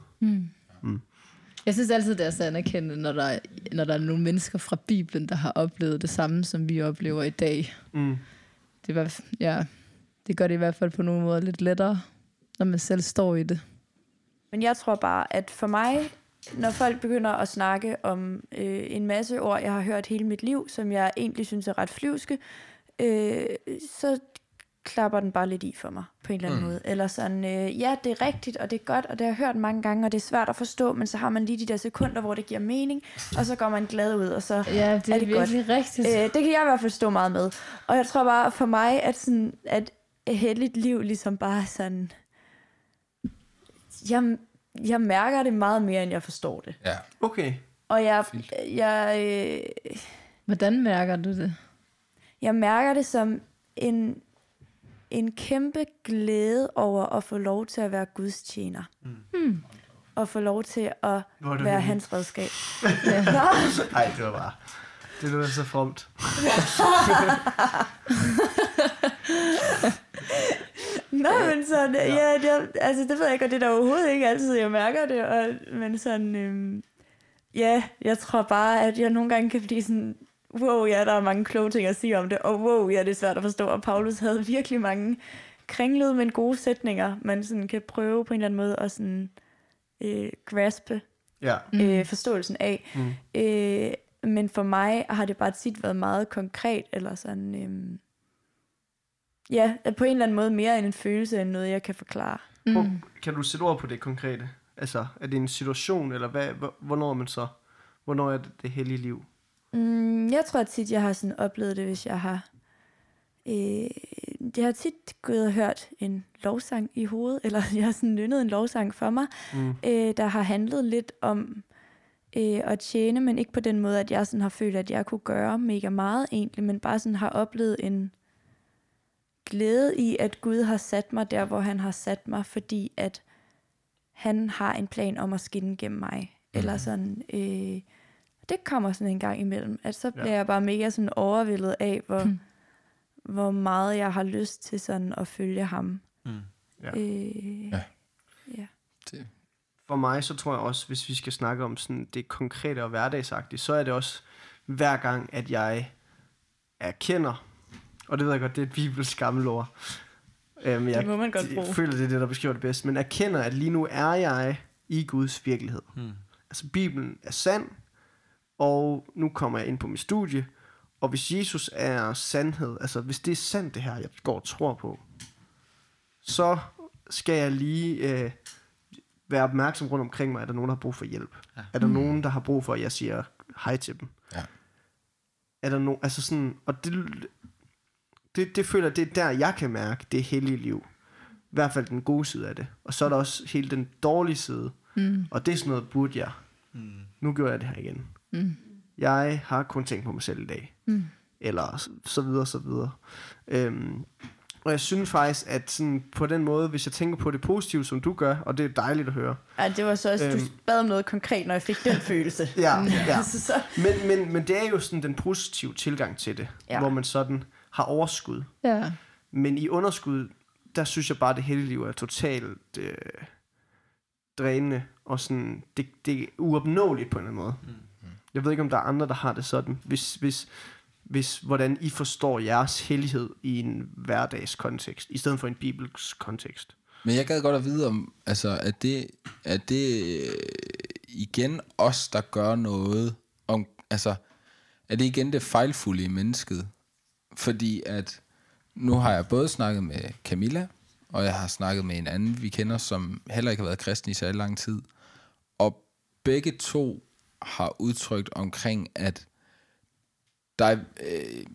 Jeg synes altid, det er så anerkendende, når der, når der er nogle mennesker fra Bibelen, der har oplevet det samme, som vi oplever i dag. Mm. Det, var, ja, det gør det i hvert fald på nogle måder lidt lettere, når man selv står i det. Men jeg tror bare, at for mig, når folk begynder at snakke om øh, en masse ord, jeg har hørt hele mit liv, som jeg egentlig synes er ret flyvske, øh, så klapper den bare lidt i for mig, på en eller anden mm. måde. Eller sådan, øh, ja, det er rigtigt, og det er godt, og det har jeg hørt mange gange, og det er svært at forstå, men så har man lige de der sekunder, hvor det giver mening, og så går man glad ud, og så Ja, det er, er det godt. virkelig rigtigt. Øh, det kan jeg i hvert fald stå meget med. Og jeg tror bare for mig, at, sådan, at et heldigt liv ligesom bare er sådan... Jeg, jeg mærker det meget mere, end jeg forstår det. Ja. Okay. Og jeg, Fint. jeg, øh, Hvordan mærker du det? jeg mærker det som en, en kæmpe glæde over at få lov til at være Guds tjener. Mm. Og få lov til at være hyggeligt. hans redskab. Nej, det var bare... Det lyder så fromt. Nej, men sådan, ja, ja det, altså det ved jeg ikke, og det er da overhovedet ikke altid, jeg mærker det, og, men sådan, øhm, ja, jeg tror bare, at jeg nogle gange kan blive sådan, wow, ja, der er mange kloge ting at sige om det, og wow, ja, det er svært at forstå, og Paulus havde virkelig mange kringlede, men gode sætninger, man sådan kan prøve på en eller anden måde at sådan, øh, graspe Ja. øh, forståelsen af. Mm. Øh, men for mig har det bare tit været meget konkret, eller sådan, øhm, ja, på en eller anden måde mere end en følelse, end noget, jeg kan forklare. Hvor, kan du sætte ord på det konkrete? Altså, er det en situation, eller hvad, hvor- hvornår er man så? Hvornår er det det hellige liv? Mm, jeg tror tit, jeg har sådan oplevet det, hvis jeg har... Øh, jeg har tit gået og hørt en lovsang i hovedet, eller jeg har sådan nynnet en lovsang for mig, Mm. øh, der har handlet lidt om øh, at tjene, men ikke på den måde, at jeg sådan har følt, at jeg kunne gøre mega meget egentlig, men bare sådan har oplevet en glæde i, at Gud har sat mig der, hvor han har sat mig, fordi at han har en plan om at skinne gennem mig. Mm. Eller sådan, øh, det kommer sådan en gang imellem, at så bliver Ja. jeg bare mega sådan overvældet af, hvor, Hmm. hvor meget jeg har lyst til sådan at følge ham. Mm. Ja. Øh, Ja. ja. Det, For mig, så tror jeg også, hvis vi skal snakke om sådan det konkrete og hverdagsagtige, så er det også hver gang, at jeg erkender, og det ved jeg godt, det er et bibelsk gammelt ord. Øhm, jeg, Det må man godt bruge. Jeg føler, det er det, der beskriver det bedst. Men erkender, at lige nu er jeg i Guds virkelighed. Mm. Altså, Bibelen er sand, og nu kommer jeg ind på mit studie, og hvis Jesus er sandhed, altså hvis det er sandt det her, jeg går og tror på, så skal jeg lige øh, være opmærksom rundt omkring mig, er der nogen, der har brug for hjælp? Ja. Er der nogen, der har brug for, at jeg siger hej til dem? Ja. Er der nogen, altså sådan, og det, det, det føler det er der, jeg kan mærke det hellige liv. I hvert fald den gode side af det. Og så er der også hele den dårlige side. Mm. Og det er sådan noget, burde jeg. Mm. Nu gjorde jeg det her igen. Mm. Jeg har kun tænkt på mig selv i dag. Mm. Eller så- så videre, så videre. Øhm, og jeg synes faktisk, at sådan på den måde, hvis jeg tænker på det positive, som du gør, og det er dejligt at høre. Ja, det var så også, du Øhm. bad om noget konkret, når jeg fik den følelse. Ja, ja. så, så, Men, men, men det er jo sådan den positive tilgang til det, Ja. ja. hvor man sådan har overskud. Ja. Men i underskud, der synes jeg bare, at det hellige liv er totalt øh, drænende, og sådan, det, det er uopnåeligt på en eller anden måde. Mm. Jeg ved ikke, om der er andre, der har det sådan. Hvis, hvis, hvis hvordan I forstår jeres hellighed i en hverdagskontekst, i stedet for en bibelsk kontekst. Men jeg gad godt at vide om, altså, at det, at det øh, igen os, der gør noget om, altså, er det igen det fejlfulde i mennesket? Fordi at, nu har jeg både snakket med Camilla, og jeg har snakket med en anden, vi kender, som heller ikke har været kristen i særlig lang tid. Og begge to har udtrykt omkring, at der er, øh,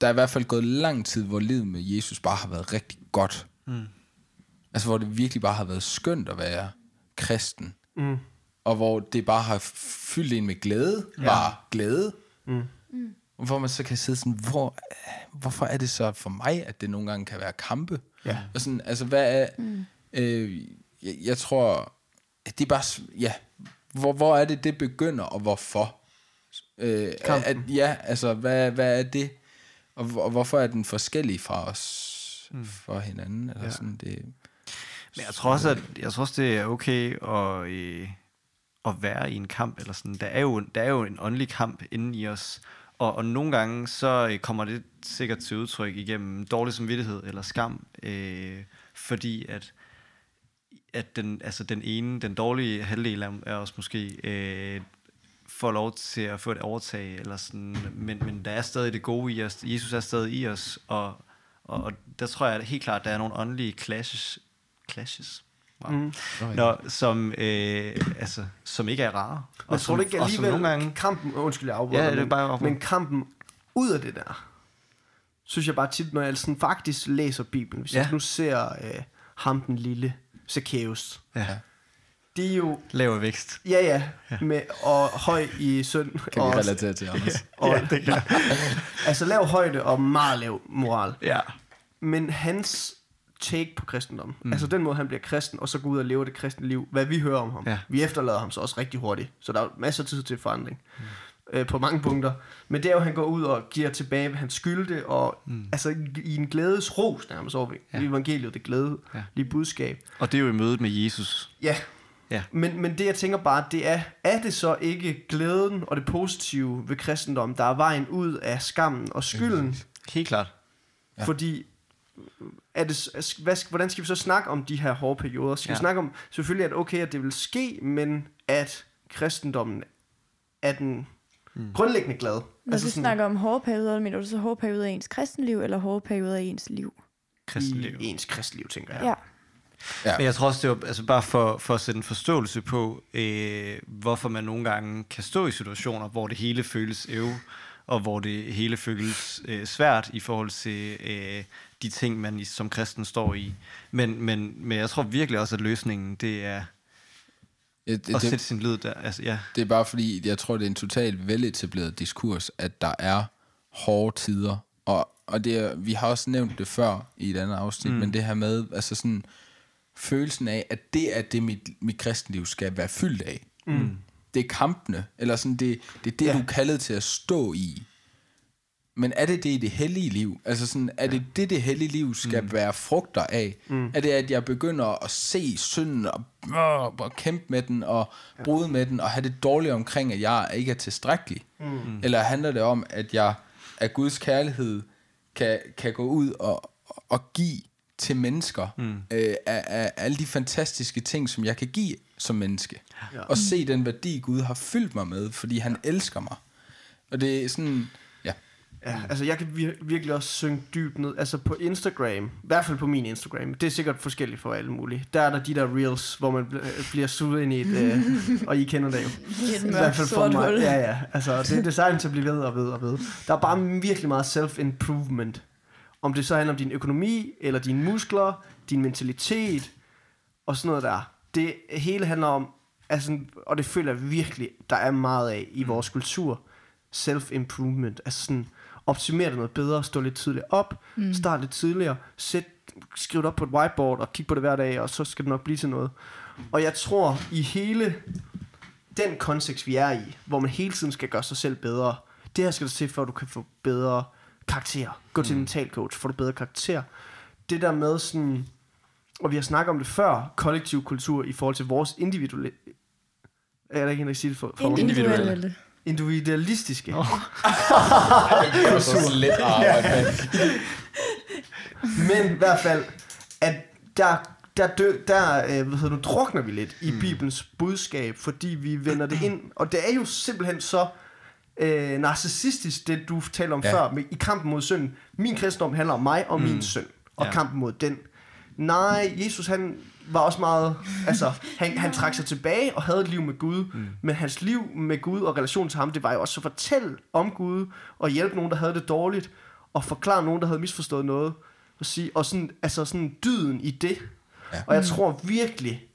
der er i hvert fald gået lang tid, hvor livet med Jesus bare har været rigtig godt. Mm. Altså hvor det virkelig bare har været skønt at være kristen. Mm. Og hvor det bare har fyldt en med glæde. Ja. Bare glæde. Mm. Og hvor man så kan sidde sådan, hvor, hvorfor er det så for mig, at det nogle gange kan være kampe? Ja. Og sådan, altså hvad er... Mm. Øh, jeg, jeg tror, at det er bare... Ja, hvor, hvor er det, det begynder, og hvorfor? Øh, Kampen. at, ja, altså hvad, hvad er det? Og, hvor- og hvorfor er den forskellig fra os, mm. for hinanden? Eller Ja. sådan, det, Men jeg tror også, at jeg tror også, det er okay at, øh, at være i en kamp. Eller sådan. Der, er jo, der er jo en åndelig kamp inde i os. Og, og nogle gange så øh, kommer det sikkert til udtryk igennem dårlig samvittighed eller skam. Øh, fordi at, at den, altså den ene, den dårlige halvdel af af os måske, øh, får lov til at få et overtag. Eller sådan. Men, men der er stadig det gode i os. Jesus er stadig i os. Og, og, og der tror jeg helt klart, at der er nogle åndelige clashes. Clashes? Wow. Mm. Nå, som, øh, altså, som ikke er rare. Og jeg tror du ikke og alligevel, nogle gange... kampen, undskyld jeg afbryder, Ja, det er men, bare afbryd. men kampen ud af det der, synes jeg bare tit, når jeg sådan faktisk læser Bibelen, hvis ja. jeg nu ser øh, ham den lille, Zacchaeus, Ja, de er jo, laver vækst. ja ja, med, og høj i synd, kan og, vi relatere til, Anders. og, ja, det kan altså lav højde og meget lav moral. Ja. Men hans take på kristendom, mm. altså den måde, han bliver kristen, og så går ud og lever det kristne liv, hvad vi hører om ham. Ja. Vi efterlader ham så også rigtig hurtigt, så der er masser af tid til forandring. Øh, på mange punkter. Men det er jo, at han går ud og giver tilbage, hvad han skyldte, og mm. altså i en glædes ros nærmest over ja. evangeliet, det glæde, ja. lige budskab. Og det er jo i mødet med Jesus. Ja, Ja. men, men det jeg tænker bare, det er, er det så ikke glæden og det positive ved kristendom, der er vejen ud af skammen og skylden? Helt klart. Ja. Fordi, er det, hvad, hvordan skal vi så snakke om de her hårde perioder? Skal ja. vi snakke om, selvfølgelig det okay, at det vil ske, men at kristendommen er den mm. grundlæggende glad. Når altså du snakker om hårde perioder, mener du så hårde perioder i ens kristenliv, eller hårde perioder i ens liv? Kristenliv. i ens kristliv, tænker jeg. Ja. Ja. Men jeg tror også, det var altså bare for, for at sætte en forståelse på, øh, hvorfor man nogle gange kan stå i situationer, hvor det hele føles øv, og hvor det hele føles øh, svært i forhold til øh, de ting, man i, som kristen står i. Men, men, men jeg tror virkelig også, at løsningen, det er Ja, det, sætte det, sin lid der. Altså, ja. det er bare fordi, jeg tror, det er en totalt veletableret diskurs, at der er hårde tider. Og, og det er, vi har også nævnt det før i et andet afsnit, mm. men det her med, altså sådan, følelsen af, at det er det, mit, mit kristenliv skal være fyldt af. Mm. Det er kampene, eller sådan, det, det er det. Ja. du er kaldet til at stå i. Men er det det i det hellige liv? Altså sådan, er det det, det hellige liv skal mm. være frugter af? Mm. Er det, at jeg begynder at se synden og, øh, og kæmpe med den og bryde med den og have det dårligt omkring, at jeg ikke er tilstrækkelig? Mm. Eller handler det om, at jeg af Guds kærlighed kan, kan gå ud og, og give til mennesker mm. øh, af, af alle de fantastiske ting, som jeg kan give som menneske. Ja. Og se den værdi, Gud har fyldt mig med, fordi han elsker mig. Og det er sådan, ja. Ja, altså jeg kan vir- virkelig også synge dybt ned. Altså på Instagram, i hvert fald på min Instagram, det er sikkert forskelligt for alle mulige. Der er der de der reels, hvor man bl- bliver suget ind i et, øh, og I kender det jo. I et hvert mørkt fald for sort mig. hul. Ja, ja. Altså, det er designet til at blive ved og ved og ved. Der er bare virkelig meget self-improvement. Om det så handler om din økonomi, eller dine muskler, din mentalitet, og sådan noget der. Det hele handler om, altså, og det føler jeg virkelig, der er meget af i vores kultur, self-improvement. Altså sådan, optimere det noget bedre, stå lidt tidligere op, mm. start lidt tidligere, sæt, skriv det op på et whiteboard og kig på det hver dag, og så skal det nok blive til noget. Og jeg tror, i hele den kontekst, vi er i, hvor man hele tiden skal gøre sig selv bedre, det her skal til, for at du kan få bedre karakter. Gå til en mental coach, får du bedre karakter. Det der med sådan, og vi har snakket om det før, kollektiv kultur i forhold til vores individuelle... Er der ikke en, der siger det for, for Individuelle. Individualistiske. Oh. Det er så let at arbejde med. Men i hvert fald, at der, der, dø, der øh, hvad hedder nu, drukner vi lidt i Bibelens budskab, fordi vi vender det ind. Og det er jo simpelthen så øh, narcissistisk, det du taler om Ja. før, med, i kampen mod synd. Min kristendom handler om mig og mm. min synd, og ja. kampen mod den. Nej, Jesus han var også meget, altså han, han trak sig tilbage og havde et liv med Gud, mm. men hans liv med Gud og relation til ham, det var jo også at fortælle om Gud, og hjælpe nogen, der havde det dårligt, og forklare nogen, der havde misforstået noget, og, sige, og sådan, altså sådan dyden i det. Ja. Og jeg tror virkelig,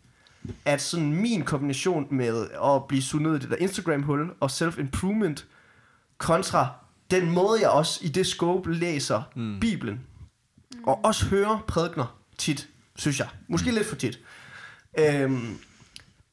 at sådan min kombination med at blive ned i det der Instagram-hul og self-improvement, kontra den måde, jeg også i det scope læser mm. Bibelen, og også hører prædikner tit, synes jeg. Måske lidt for tit. Øhm,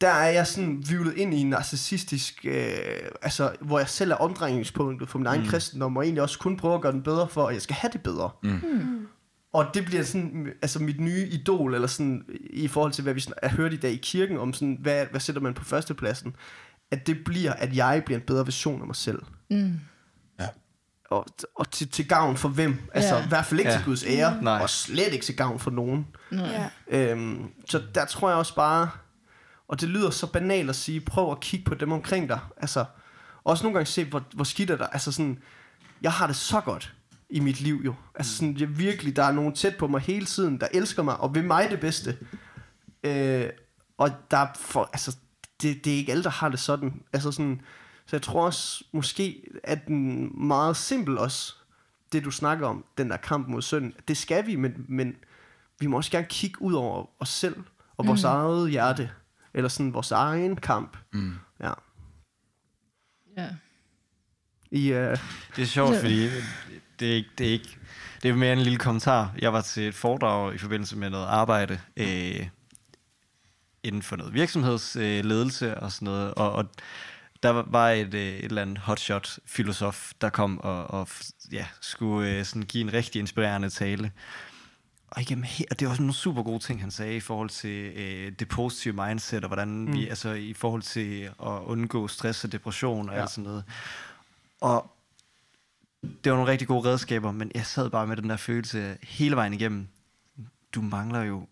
der er jeg sådan vivlet ind i en narcissistisk, øh, altså, hvor jeg selv er omdrejningspunktet for min egen mm. kristendom, og egentlig også kun prøver at gøre den bedre for, at jeg skal have det bedre. Mm. Og det bliver sådan, altså mit nye idol, eller sådan, i forhold til, hvad vi sådan, har hørt i dag i kirken, om sådan, hvad, hvad sætter man på førstepladsen, at det bliver, at jeg bliver en bedre version af mig selv. Ja. Og, og til, til gavn for hvem? Altså, Ja. i hvert fald ikke Ja. til Guds ære, Nej. og slet ikke til gavn for nogen. Ja. Øhm, så der tror jeg også bare, og det lyder så banalt at sige, prøv at kigge på dem omkring dig. Altså, også nogle gange se, hvor, hvor skidt er der. Altså sådan, jeg har det så godt i mit liv jo. Altså sådan, jeg virkelig, der er nogen tæt på mig hele tiden, der elsker mig, og vil mig det bedste. Øh, og der er for, altså, det, det er ikke alle, der har det sådan. Altså sådan, så jeg tror også, måske, at den meget simpel også, det du snakker om, den der kamp mod synd, det skal vi, men, men vi må også gerne kigge ud over os selv, og vores mm. eget hjerte, eller sådan vores egen kamp. Mm. Ja. Ja. I, uh, Det er sjovt, fordi det er ikke, det er ikke, det er mere en lille kommentar. Jeg var til et foredrag i forbindelse med noget arbejde øh, inden for noget virksomhedsledelse øh, og sådan noget, og, og der var- et, øh, et eller andet hotshot filosof, der kom og, og ja, skulle øh, sådan give en rigtig inspirerende tale. Og, igennem, he- og det var også nogle super gode ting, han sagde i forhold til øh, det positive mindset, og hvordan mm. vi, altså i forhold til at undgå stress og depression og Ja. alt sådan noget. Og det var nogle rigtig gode redskaber, men jeg sad bare med den der følelse hele vejen igennem. Du mangler jo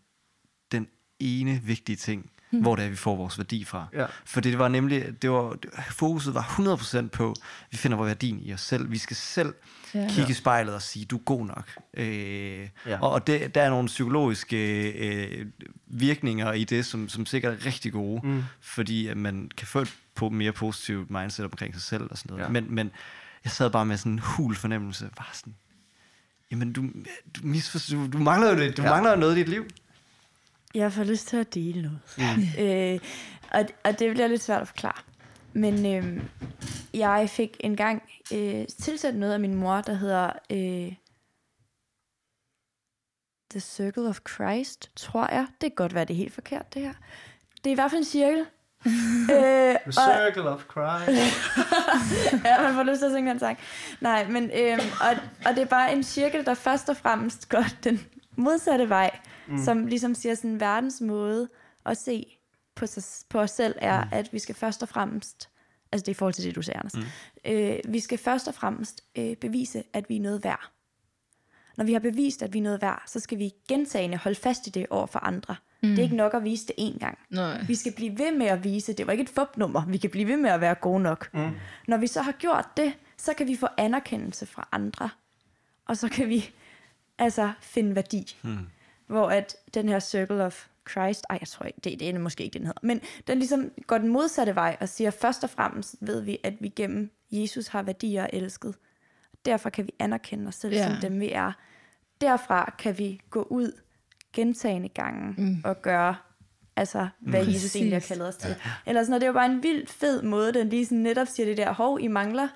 den ene vigtige ting, mm. hvor det er, vi får vores værdi fra. Ja. For det var nemlig, det var, fokuset var 100% på, vi finder vores værdien i os selv. Vi skal selv Ja. kigge i spejlet og sige, du er god nok. Øh, Ja. Og, og det, der er nogle psykologiske øh, virkninger i det, som, som sikkert er rigtig gode, mm. fordi at man kan få et på mere positivt mindset omkring sig selv og sådan noget. Ja. Men, men jeg sad bare med sådan en hul fornemmelse, bare sådan, jamen du, du, misforstår, du, du mangler jo det, du Ja. ja. mangler jo noget i dit liv. Jeg får lyst til at dele noget. Mm. øh, og, og det bliver lidt svært at forklare. Men øh, jeg fik engang øh, tilsat noget af min mor, der hedder øh, The Circle of Christ, tror jeg. Det kan godt være, det er helt forkert, det her. Det er i hvert fald en cirkel. øh, The Circle of Christ. ja, man får lyst til at synge den sang. Nej, men øhm, og, og det er bare en cirkel, der først og fremmest går den modsatte vej, mm. som ligesom siger sådan, verdens måde at se på, sig, på os selv er, mm. at vi skal først og fremmest, altså det er i forhold til det, du sagde, Anders, mm. øh, vi skal først og fremmest øh, bevise, at vi er noget værd. Når vi har bevist, at vi er noget værd, så skal vi gentagende holde fast i det over for andre. Mm. Det er ikke nok at vise det én gang. Nej. Vi skal blive ved med at vise, det var ikke et fupnummer, vi kan blive ved med at være gode nok. Mm. Når vi så har gjort det, så kan vi få anerkendelse fra andre. Og så kan vi altså finde værdi. Mm. Hvor at den her Circle of Christ, ej jeg tror ikke, det, det er måske ikke den hedder, men den ligesom går den modsatte vej og siger, først og fremmest ved vi, at vi gennem Jesus har værdier og elsket. Derfor kan vi anerkende os selv Ja. som dem vi er. Derfra kan vi gå ud gentagende gange mm. og gøre, altså, hvad mm. Jesus egentlig har Præcis. kaldet os til. Ja. Eller sådan noget. Det er jo bare en vildt fed måde, den lige sådan netop siger det der, hov, I mangler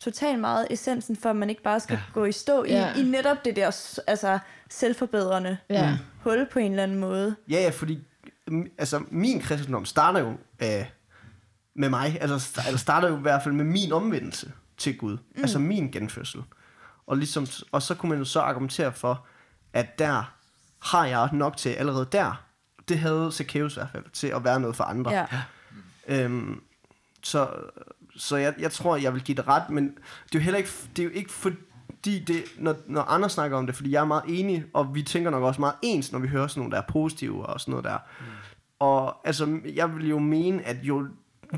totalt meget essensen, for at man ikke bare skal ja. gå i stå i, Ja. i netop det der altså, selvforbedrende Ja. hul på en eller anden måde. Ja, ja, fordi mm, altså, min kristendom starter jo øh, med mig. Altså, st- eller starter jo i hvert fald med min omvendelse til Gud. Mm. Altså min genfødsel. Og, ligesom, og så kunne man jo så argumentere for, at der har jeg nok til allerede der. Det havde Zacchaeus i hvert fald til at være noget for andre. Ja. Øhm, så så jeg, jeg tror, jeg vil give det ret, men det er jo heller ikke, det er jo ikke fordi, det, når, når andre snakker om det, fordi jeg er meget enig, og vi tænker nok også meget ens, når vi hører sådan nogle, der er positive og sådan noget der. Mm. Og altså, jeg vil jo mene, at jo,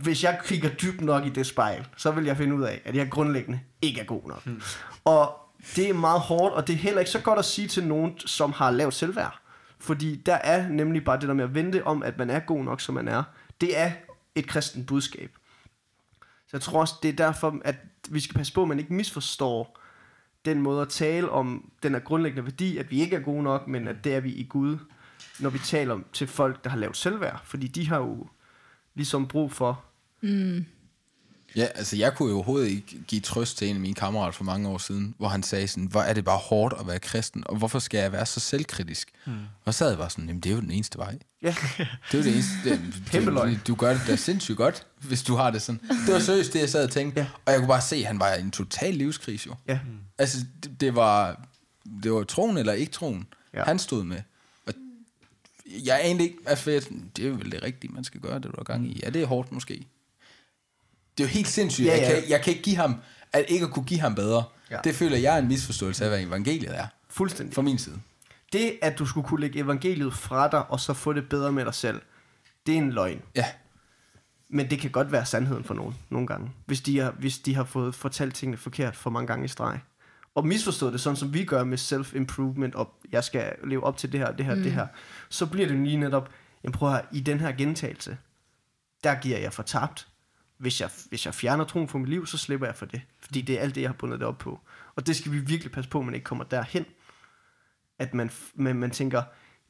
hvis jeg kigger dybt nok i det spejl, så vil jeg finde ud af, at jeg grundlæggende ikke er god nok. Mm. Og det er meget hårdt, og det er heller ikke så godt at sige til nogen, som har lavt selvværd. Fordi der er nemlig bare det der med at vente om, at man er god nok, som man er. Det er et kristent budskab. Så jeg tror også, det er derfor, at vi skal passe på, at man ikke misforstår den måde at tale om den her grundlæggende værdi, at vi ikke er gode nok, men at det er vi i Gud, når vi taler om til folk, der har lavt selvværd. Fordi de har jo ligesom brug for... Mm. Ja, altså jeg kunne jo overhovedet ikke give trøst til en af mine kammerater for mange år siden, hvor han sagde sådan, hvor er det bare hårdt at være kristen, og hvorfor skal jeg være så selvkritisk? Mm. Og så sad jeg bare sådan, jamen det er jo den eneste vej. Ja, Det er jo det eneste. Det, det, du gør det da sindssygt godt, hvis du har det sådan. Det var seriøst det, jeg sad og tænkte. Ja. Og jeg kunne bare se, at han var i en total livskrise jo. ja. Altså, det, det var det var troen eller ikke troen, Ja. han stod med. Og jeg er egentlig ikke, altså, det er jo vel det rigtige, man skal gøre, det du har gang i. Ja, det er hårdt måske. Det er jo helt sindssygt. Ja, Ja. Jeg, kan, jeg kan ikke give ham, at ikke at kunne give ham bedre. Ja. Det føler jeg er en misforståelse af, hvad evangeliet er. Fuldstændig. Fra min side. Det, at du skulle kunne lægge evangeliet fra dig, og så få det bedre med dig selv, det er en løgn. Ja, Men det kan godt være sandheden for nogen, nogle gange. Hvis de har, hvis de har fået fortalt tingene forkert for mange gange i streg. Og misforstået det, sådan som vi gør med self-improvement, og jeg skal leve op til det her, det her, mm. det her. Så bliver det lige netop, jeg prøver i den her gentagelse, der giver jeg fortabt. Hvis jeg, hvis jeg fjerner troen fra mit liv, så slipper jeg for det. Fordi det er alt det, jeg har bundet det op på. Og det skal vi virkelig passe på, at man ikke kommer derhen. At man, man, man tænker,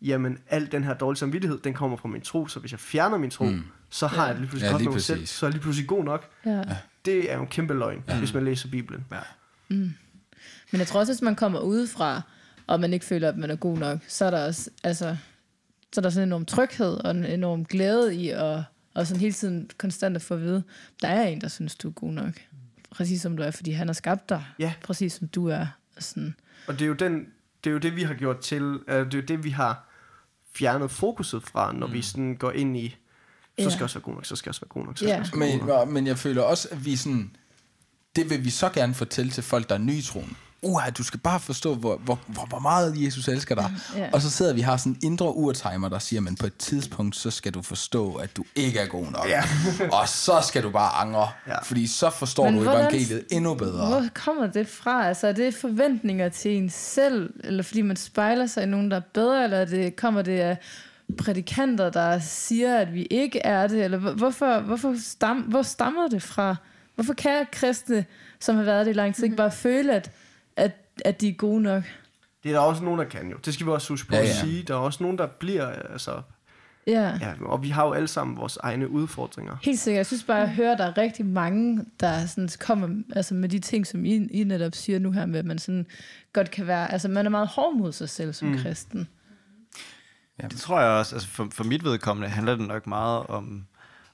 jamen al den her dårlige samvittighed, den kommer fra min tro, så hvis jeg fjerner min tro, mm. så har jeg det lige pludselig Ja, godt lige med mig selv, så er jeg lige pludselig god nok. Ja. Det er jo en kæmpe løgn, ja. hvis man læser Bibelen. Ja. Men jeg tror også, hvis man kommer udefra, og man ikke føler, at man er god nok, så er der også, altså, så er der sådan en enorm tryghed og en enorm glæde i at Og sådan hele tiden konstant at få at vide, der er en, der synes, du er god nok. Præcis som du er, fordi han har skabt dig. Ja. Præcis som du er. Og Sådan, Og det er jo, den, det, er jo det, vi har gjort til, uh, det er jo det, vi har fjernet fokuset fra, når mm. vi sådan går ind i, så Ja. skal jeg også være god nok, så skal jeg også være god nok, så skal Ja. jeg også være god Men, nok. men jeg føler også, at vi sådan... Det vil vi så gerne fortælle til folk, der er nye i troen. Uha, du skal bare forstå, hvor, hvor, hvor, hvor meget Jesus elsker dig. Ja. Og så sidder vi har sådan en indre urtimer, der siger, men på et tidspunkt, så skal du forstå, at du ikke er god nok. Ja. og så skal du bare angre. Ja. Fordi så forstår Men du hvordan- evangeliet endnu bedre. Hvor kommer det fra? Altså, er det forventninger til en selv, eller fordi man spejler sig i nogen, der er bedre, eller er det, kommer det af prædikanter, der siger, at vi ikke er det, eller hvor- hvorfor, hvorfor stam, hvor stammer det fra? Hvorfor kan kristne, som har været det i lang tid, ikke bare føle, at, at, at de er gode nok? Det er der også nogen, der kan jo. Det skal vi også huske på Ja, at ja. sige. Der er også nogen, der bliver, altså... Ja. Ja, og vi har jo alle sammen vores egne udfordringer. Helt sikkert. Jeg synes bare, at jeg hører, at der er rigtig mange, der sådan kommer altså med de ting, som I, I netop siger nu her med, at man sådan godt kan være... Altså, man er meget hård mod sig selv som mm. kristen. Det tror jeg også, altså for, for mit vedkommende handler det nok meget om,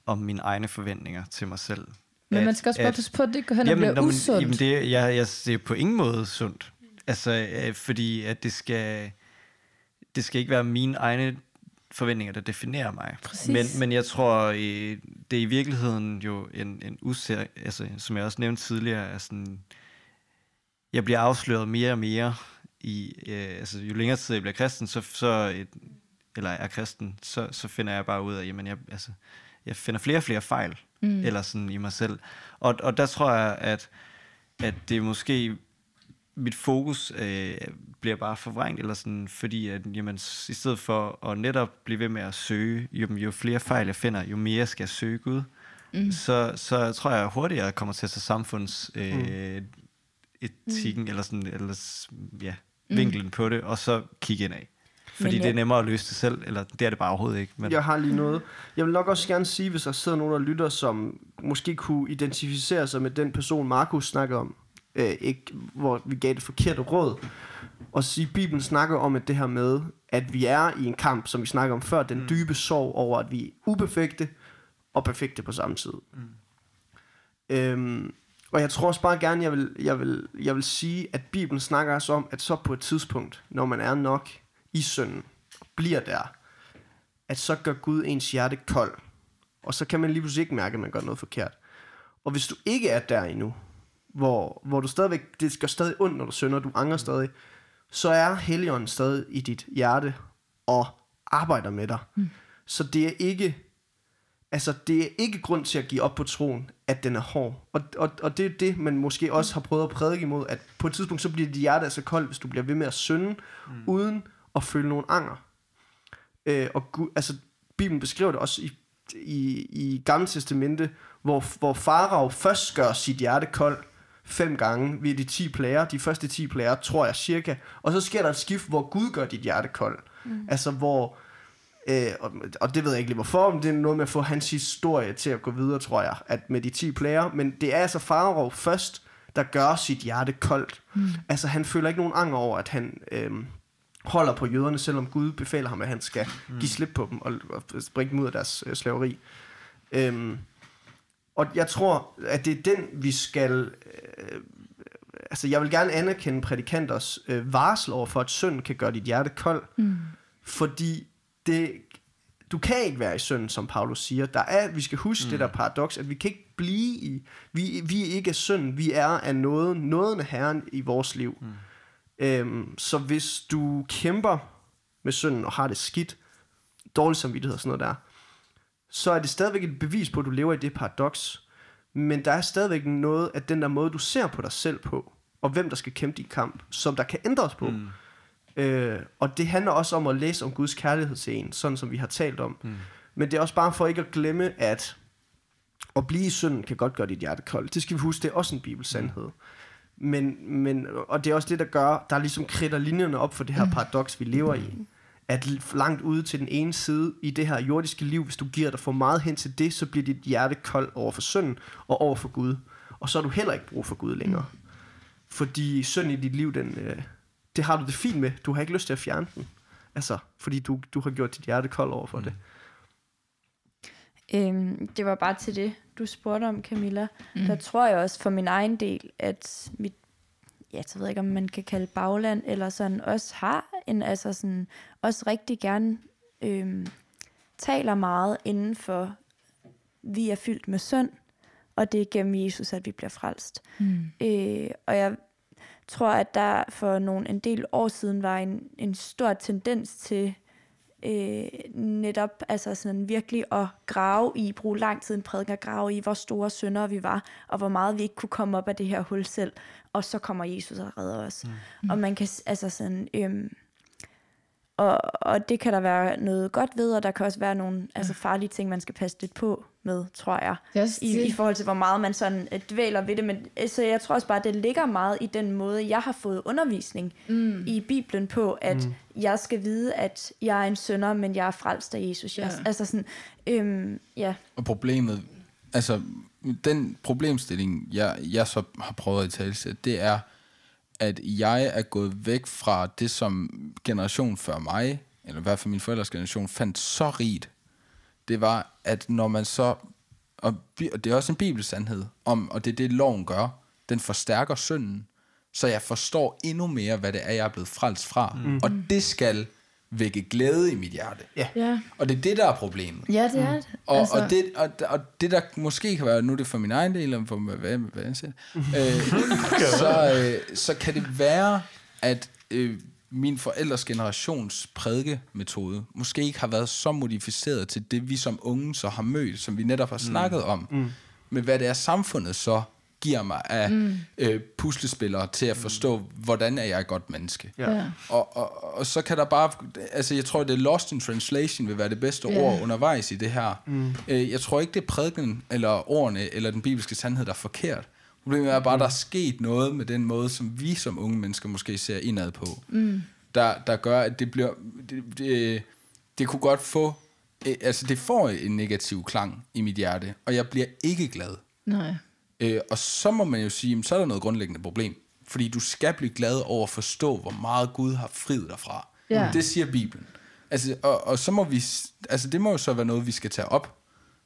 om mine egne forventninger til mig selv. Men At- man skal også bare passe på, at det går hen og bliver man- usundt. Jamen det, jeg, jeg ser på ingen måde sundt. Altså, øh, fordi at det skal, det skal ikke være mine egne forventninger, der definerer mig. Præcis. Men, men jeg tror, øh, det er i virkeligheden jo en, en user, altså, som jeg også nævnte tidligere, er sådan, jeg bliver afsløret mere og mere i, øh, altså jo længere tid jeg bliver kristen, så, så et, eller er kristen, så, så finder jeg bare ud af, jamen jeg, altså, jeg finder flere og flere fejl, mm. eller sådan i mig selv. Og, og der tror jeg, at, at det måske mit fokus øh, bliver bare forvrængt, eller sådan, fordi at, jamen, i stedet for at netop blive ved med at søge, jo, jo flere fejl jeg finder, jo mere skal jeg søge Gud, mm. så, så tror jeg hurtigere jeg kommer til at tage samfunds øh, etikken, mm. eller sådan, eller, ja, vinklen på det, og så kigge ind af. Fordi Men det er ja. nemmere at løse det selv, eller det er det bare overhovedet ikke. Men, Jeg har lige noget. Jeg vil nok også gerne sige, hvis der sidder nogen, der lytter, som måske kunne identificere sig med den person, Markus snakker om, øh, ikke, hvor vi gav det forkerte råd, og sige, Bibelen snakker om at det her med, at vi er i en kamp, som vi snakker om før, den dybe sorg over, at vi er uperfekte og perfekte på samme tid. Mm. Øhm, og jeg tror også bare gerne, jeg vil, jeg, vil, jeg vil sige, at Bibelen snakker også om, at så på et tidspunkt, når man er nok i synden, bliver der, at så gør Gud ens hjerte kold. Og så kan man lige pludselig ikke mærke, at man gør noget forkert. Og hvis du ikke er der endnu, hvor, hvor du stadigvæk, det gør stadig ondt, når du synder, du angrer stadig, så er Helligånden stadig i dit hjerte og arbejder med dig. Mm. Så det er ikke, altså det er ikke grund til at give op på troen, at den er hård. Og, og, og det er det, man måske også har prøvet at prædike imod, at på et tidspunkt, så bliver dit hjerte altså koldt, hvis du bliver ved med at synde, mm. uden at føle nogen anger. Øh, og Gud, altså, Bibelen beskriver det også i, i, i Gamle Testamente, hvor, hvor Farao først gør sit hjerte kold fem gange ved de 10 plager, de første 10 plager, tror jeg cirka, og så sker der et skift, hvor Gud gør dit hjerte kold. Mm. Altså hvor, øh, og, og det ved jeg ikke lige hvorfor, men det er noget med at få hans historie til at gå videre, tror jeg, at med de 10 plager, men det er altså Farao først, der gør sit hjerte koldt. Mm. Altså han føler ikke nogen anger over, at han... Øh, holder på jøderne, selvom Gud befaler ham, at han skal mm. give slip på dem og, og bringe dem ud af deres øh, slaveri. Øhm, og jeg tror, at det er den, vi skal... Øh, altså, jeg vil gerne anerkende prædikanters øh, varsel over for, at synd kan gøre dit hjerte kold. Mm. Fordi det, du kan ikke være i synd, som Paulus siger. Der er, vi skal huske mm. det der paradoks, at vi kan ikke blive i... Vi, vi er ikke af synd, vi er af noget, nåden af Herren i vores liv. Mm. Øhm, så hvis du kæmper med synden og har det skidt, dårlig samvittighed og sådan noget der, så er det stadigvæk et bevis på, at du lever i det paradoks. Men der er stadigvæk noget af den der måde, du ser på dig selv på, og hvem der skal kæmpe din kamp, som der kan ændres på. Mm. Øh, og det handler også om at læse om Guds kærlighed til en, sådan som vi har talt om. Mm. Men det er også bare for ikke at glemme, at at blive i synden kan godt gøre dit hjerte koldt. Det skal vi huske, det er også en bibelsandhed. Mm. Men, men, og det er også det, der gør, der ligesom kritter linjerne op for det her paradoks, vi lever i. At langt ude til den ene side i det her jordiske liv, hvis du giver dig for meget hen til det, så bliver dit hjerte koldt over for synden og over for Gud. Og så har du heller ikke brug for Gud længere. Fordi synd i dit liv, den, øh, det har du det fint med. Du har ikke lyst til at fjerne den. Altså, fordi du, du har gjort dit hjerte koldt over for det. Øhm, det var bare til det, du spurgte om, Camilla. Mm. Der tror jeg også for min egen del, at mit, ja, så ved jeg ikke, om man kan kalde bagland, eller sådan, også har en, altså sådan, også rigtig gerne øhm, taler meget inden for, vi er fyldt med synd, og det er gennem Jesus, at vi bliver frelst. Mm. Øh, og jeg tror, at der for nogle en del år siden var en, en stor tendens til øh, netop altså sådan virkelig at grave i, bruge lang tid en prædiken at grave i, hvor store syndere vi var, og hvor meget vi ikke kunne komme op af det her hul selv, og så kommer Jesus og redder os. Mm. Og man kan altså sådan... Øh, og, og det kan der være noget godt ved, og der kan også være nogle altså, farlige ting, man skal passe lidt på med, tror jeg. Også I, det. I forhold til, hvor meget man sådan øh, dvæler ved det. Men altså, jeg tror også bare, det ligger meget i den måde, jeg har fået undervisning mm. i Bibelen på, at mm. jeg skal vide, at jeg er en sønder, men jeg er frelst af Jesus. Ja. Altså sådan, øhm, ja. Og problemet, altså den problemstilling, jeg, jeg så har prøvet at tale til, det er, at jeg er gået væk fra det, som generation før mig, eller i hvert fald min forældres generation, fandt så rigt. Det var, at når man så, og, og det er også en bibelsandhed, om, og det er det, loven gør, den forstærker synden, så jeg forstår endnu mere, hvad det er, jeg er blevet frelst fra. Mm. Og det skal vække glæde i mit hjerte. Ja. Ja, Og det er det, der er problemet. ja det er det. Og, altså, og, det, og, og det der måske kan være, nu er det for min egen del, eller for hvad, hvad jeg siger, øh, så, øh, så kan det være, at øh, min forældres generations prædikemetode måske ikke har været så modificeret til det, vi som unge så har mødt, som vi netop har snakket om, mm. med hvad det er, samfundet så giver mig af mm. øh, puslespillere til at forstå, hvordan er jeg et godt menneske. Ja. Og, og, og så kan der bare, altså jeg tror, det er lost in translation vil være det bedste Ja. ord undervejs i det her. Mm. Øh, jeg tror ikke, det er prædiken, eller ordene, eller den bibelske sandhed, der er forkert. Problemet er bare, at der er sket noget med den måde, som vi som unge mennesker måske ser indad på. Mm. Der, der gør, at det bliver, det, det, det kunne godt få, øh, altså det får en negativ klang i mit hjerte, og jeg bliver ikke glad. Nej. Øh, og så må man jo sige, så er der noget grundlæggende problem. Fordi du skal blive glad over at forstå, hvor meget Gud har friet dig fra. Ja. Det siger Bibelen. Altså, og, og så må vi, altså det må jo så være noget, vi skal tage op.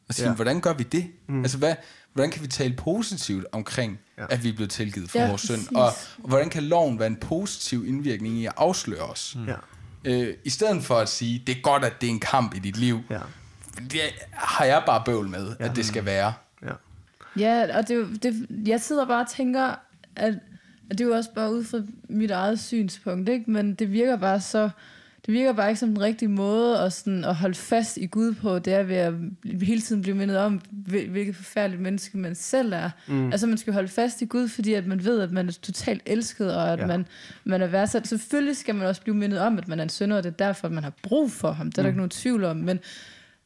Og sige, ja. hvordan gør vi det? Mm. Altså, hvad, hvordan kan vi tale positivt omkring, Ja. at vi er blevet tilgivet for Ja, vores synd? præcis. Og, og hvordan kan loven være en positiv indvirkning i at afsløre os? Mm. Ja. Øh, I stedet for at sige, det er godt, at det er en kamp i dit liv. Ja. Det har jeg bare bøvl med, Ja. at det skal være. Ja. Ja, og det, det, jeg sidder bare og tænker, at, at det er jo også bare ud fra mit eget synspunkt, ikke? men det virker bare så, det virker bare ikke som den rigtige måde at, sådan, at holde fast i Gud på, det er ved at hele tiden blive mindet om, hvil- hvilket forfærdeligt menneske man selv er. Mm. Altså man skal holde fast i Gud, fordi at man ved, at man er totalt elsket, og at Ja. man, man er værdsat. Selvfølgelig skal man også blive mindet om, at man er en synder, og det er derfor, at man har brug for ham. Det er der ikke nogen tvivl om, men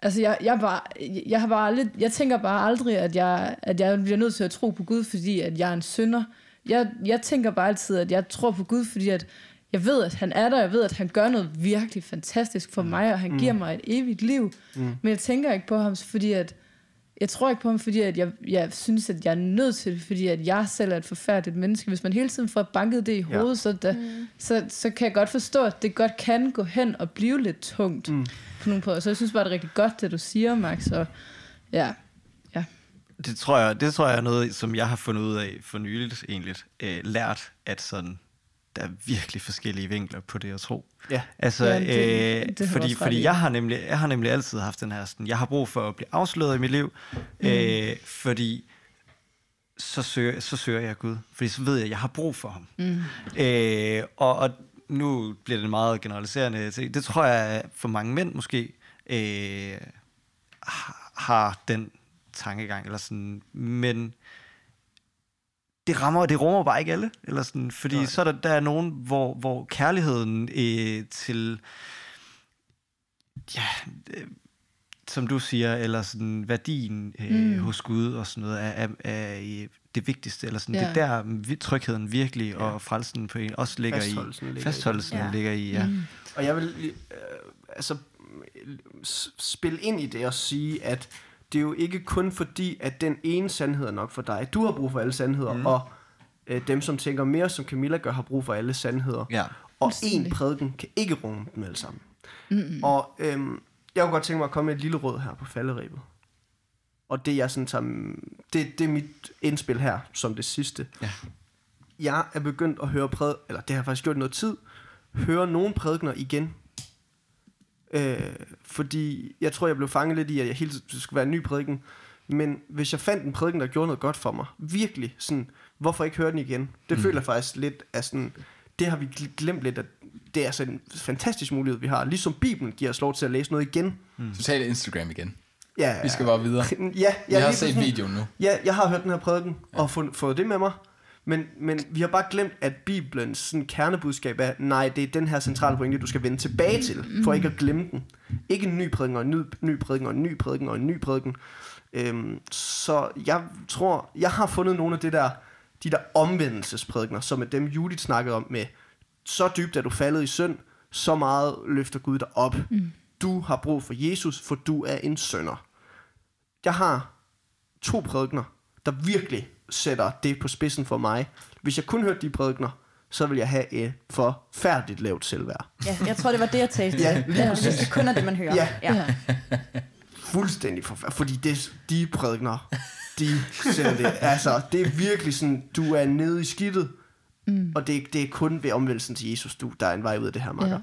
Altså, jeg, jeg, bare, jeg, har bare aldrig, jeg tænker bare aldrig, at jeg, at jeg bliver nødt til at tro på Gud, fordi at jeg er en synder. Jeg, jeg tænker bare altid, at jeg tror på Gud, fordi at jeg ved, at han er der. Jeg ved, at han gør noget virkelig fantastisk for mig, og han giver mig et evigt liv. Mm. Men jeg tænker ikke på ham, fordi at jeg tror ikke på ham, fordi at jeg, jeg synes, at jeg er nødt til det, fordi at jeg selv er et forfærdeligt menneske. Hvis man hele tiden får banket det i hovedet, ja. så, da, mm. så, så kan jeg godt forstå, at det godt kan gå hen og blive lidt tungt mm. på nogle punkter. Så jeg synes bare, det er rigtig godt, det du siger, Max. Og, ja. ja. Det tror jeg, det tror jeg er noget, som jeg har fundet ud af for nyligt egentlig. Øh, lært, at sådan, der er virkelig forskellige vinkler på det at tro. Ja. Altså, Ja, det- det, det øh, du fordi, fordi jeg har, nemlig, jeg har nemlig altid haft den her sådan, jeg har brug for at blive afsløret i mit liv, mm. øh, fordi så søger, så søger jeg Gud, fordi så ved jeg, at jeg har brug for ham. Mm. Øh, og, og nu bliver det en meget generaliserende ting. Det tror jeg, for mange mænd måske øh, har- har den tankegang, eller sådan, men det rammer, det rummer bare ikke alle, eller sådan, fordi Nej. Så er der, der er nogen, hvor, hvor kærligheden øh, til, ja, øh, som du siger, eller sådan værdien øh, Mm. hos Gud og sådan noget, er, er, er øh, det vigtigste, eller sådan, Ja. det er der trygheden virkelig, ja. og frelsen på en også ligger Fastholdelsen i, ligger i det. fastholdelsen Ja. ligger i, ja. Mm. Og jeg vil øh, altså spille ind i det og sige, at det er jo ikke kun fordi, at den ene sandhed er nok for dig. Du har brug for alle sandheder, mm. og øh, dem, som tænker mere som Camilla gør, har brug for alle sandheder. Ja. Og en prædiken kan ikke rumme dem alle sammen. Mm-hmm. Og øhm, jeg kunne godt tænke mig at komme med et lille råd her på falderæbet. og det jeg sådan tager, det, det er mit indspil her, som det sidste. Ja. Jeg er begyndt at høre præd, eller det har jeg faktisk gjort noget tid, høre nogle prædikner igen. Øh, fordi jeg tror, jeg blev fanget lidt i, at jeg hele tiden skulle være en ny prædiken. Men hvis jeg fandt en prædiken, der gjorde noget godt for mig, virkelig sådan, hvorfor ikke høre den igen? Det mm. føler jeg faktisk lidt af sådan, det har vi gl- glemt lidt, at det er altså en fantastisk mulighed, vi har. Ligesom Bibelen giver os lov til at læse noget igen. Total Instagram igen. Ja, Vi skal bare videre. Ja, ja Jeg har set præcis. videoen nu. Ja, jeg har hørt den her prædiken ja. og fået, fået det med mig. Men, men vi har bare glemt, at Bibelens sådan, kernebudskab er, nej, det er den her centrale pointe, du skal vende tilbage til, for ikke at glemme den. Ikke en ny prædiken og en ny, ny prædiken og en ny prædiken og en ny prædiken. Øhm, så jeg tror, jeg har fundet nogle af det der, de der omvendelsesprædikener, som er dem Judith snakkede om med, så dybt er du faldet i synd, så meget løfter Gud dig op. Mm. Du har brug for Jesus, for du er en sønder. Jeg har to prædikner, der virkelig sætter det på spidsen for mig. Hvis jeg kun hørte de prædikner, så vil jeg have et forfærdeligt lavt selvværd. Ja, jeg tror, det var det, jeg talte. Ja, lige Hvis det kun er det, man hører. Ja. ja. Fuldstændig forfærdeligt, fordi det, de prædikner, de sætter det, altså, det er virkelig sådan, du er nede i skidtet, mm. og det, det er kun ved omvendelsen til Jesus, du, der er en vej ud af det her, makker. Ja.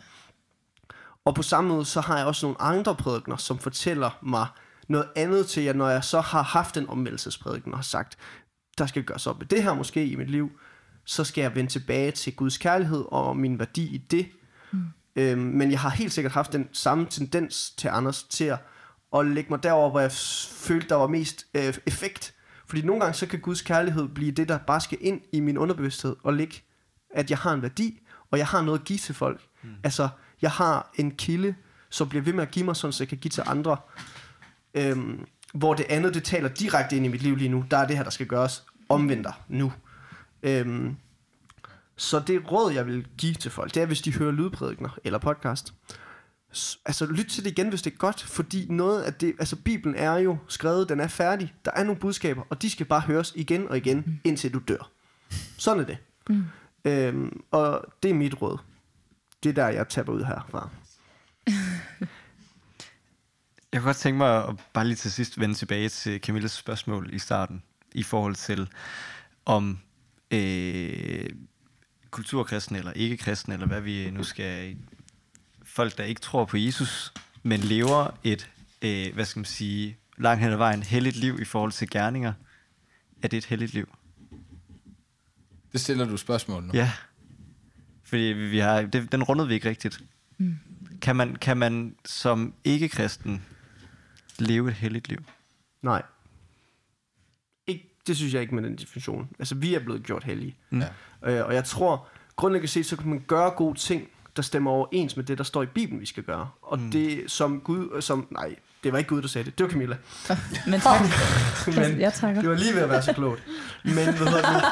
Og på samme måde, så har jeg også nogle andre prædikner, som fortæller mig noget andet til jer, når jeg så har haft en omvendelsesprædiken og har sagt, der skal gøres op med det her måske i mit liv, så skal jeg vende tilbage til Guds kærlighed og min værdi i det. Mm. Øhm, men jeg har helt sikkert haft den samme tendens til Anders til at, at lægge mig derover, hvor jeg følte, der var mest øh, effekt. Fordi nogle gange så kan Guds kærlighed blive det, der bare skal ind i min underbevidsthed og ligge, at jeg har en værdi, og jeg har noget at give til folk. Mm. Altså, jeg har en kilde, som bliver ved med at give mig, sådan, så jeg kan give til andre. Øhm, hvor det andet, det taler direkte ind i mit liv lige nu. Der er det her, der skal gøres. Omvendt nu. Øhm, så det råd, jeg vil give til folk, det er, hvis de hører lydprædikner eller podcast. Altså, lyt til det igen, hvis det er godt, fordi noget af det, altså Bibelen er jo skrevet, den er færdig. Der er nogle budskaber, og de skal bare høres igen og igen, indtil du dør. Sådan er det. Mm. Øhm, og det er mit råd. Det er der, jeg taber ud herfra. Jeg kunne godt tænke mig at bare lige til sidst vende tilbage til Camilles spørgsmål i starten, i forhold til om øh, kulturkristne eller ikke-kristne, eller hvad vi nu skal... Folk, der ikke tror på Jesus, men lever et, øh, hvad skal man sige, langt hen ad vejen, helligt liv i forhold til gerninger. Er det et helligt liv? Det stiller du spørgsmål nu. Ja. Fordi vi vi har, det, den rundede vi ikke rigtigt. Mm. Kan, man, kan man som ikke-kristen leve et helligt liv? Nej. Ikke, det synes jeg ikke med den definition. Altså, vi er blevet gjort hellige. Mm. Ja. Øh, og jeg tror, grundlæggende set, så kan man gøre gode ting, der stemmer overens med det, der står i Bibelen, vi skal gøre. Og mm. det som Gud, som, nej, det var ikke Gud, der sagde det. Det var Camilla. Men tak. Men jeg takker. det var lige ved at være så klogt. Men hvad hedder det?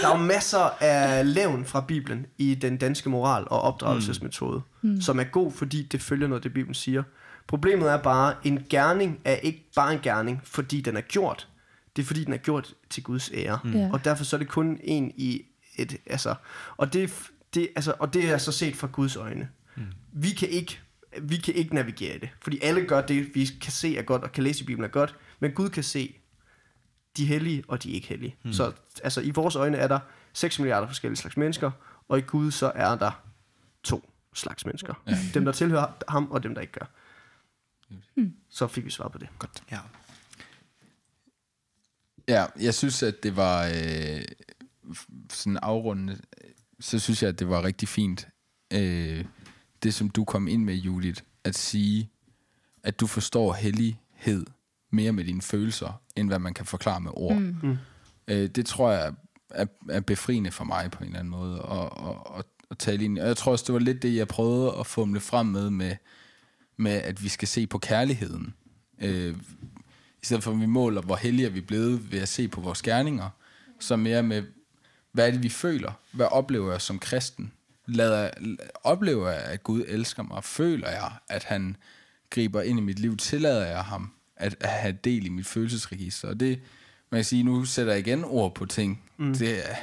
Der er jo masser af levn fra Bibelen i den danske moral og opdragelsesmetode, mm. som er god, fordi det følger noget, det Bibelen siger. Problemet er bare, en gerning er ikke bare en gerning, fordi den er gjort. Det er fordi, den er gjort til Guds ære. Mm. Ja. Og derfor så er det kun en i et... Altså, og, det, det, altså, og det er så set fra Guds øjne. Mm. Vi kan ikke vi kan ikke navigere i det. Fordi alle gør det, vi kan se er godt, og kan læse i Bibelen er godt. Men Gud kan se de hellige og de ikke hellige. Mm. Så altså, i vores øjne er der 6 milliarder forskellige slags mennesker, og i Gud så er der to slags mennesker. Ja. Dem, der tilhører ham, og dem, der ikke gør. Mm. Så fik vi svar på det. Godt. Ja. Ja, jeg synes, at det var øh, sådan afrundet, så synes jeg, at det var rigtig fint, øh, det som du kom ind med, Judith, at sige, at du forstår hellighed mere med dine følelser, end hvad man kan forklare med ord. Mm. Mm. Øh, det tror jeg er, er befriende for mig på en eller anden måde, at, at, at, at tale ind. i. Og jeg tror også, det var lidt det, jeg prøvede at fumle frem med, med, med at vi skal se på kærligheden. Øh, i stedet for at vi måler, hvor heldige er vi blevet ved at se på vores gerninger, så mere med, hvad er det, vi føler? Hvad oplever jeg som kristen? Lader, oplever jeg, at Gud elsker mig? Føler jeg, at han griber ind i mit liv? Tillader jeg ham at, at have del i mit følelsesregister? Og det, man kan sige, nu sætter jeg igen ord på ting. Mm. Det er,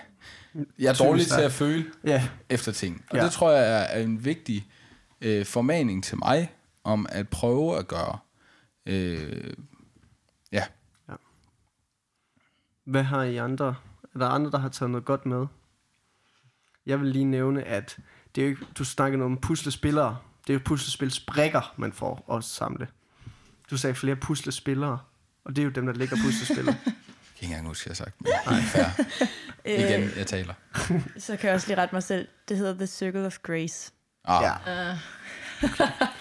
jeg er dårlig til at føle Ja. efter ting. Og ja. det tror jeg er, er en vigtig øh, formaning til mig, om at prøve at gøre. Øh, Ja. Hvad har I andre? Er der andre, der har taget noget godt med? Jeg vil lige nævne, at det er jo ikke, du snakker noget om puslespillere. Det er jo puslespilsbrikker, man får at samle. Du sagde flere puslespillere, og det er jo dem, der ligger puslespillere. Jeg kan ikke engang huske, jeg har sagt. Men fair. Igen, jeg taler. Så kan jeg også lige rette mig selv. Det hedder The Circle of Grace. Ah, ja.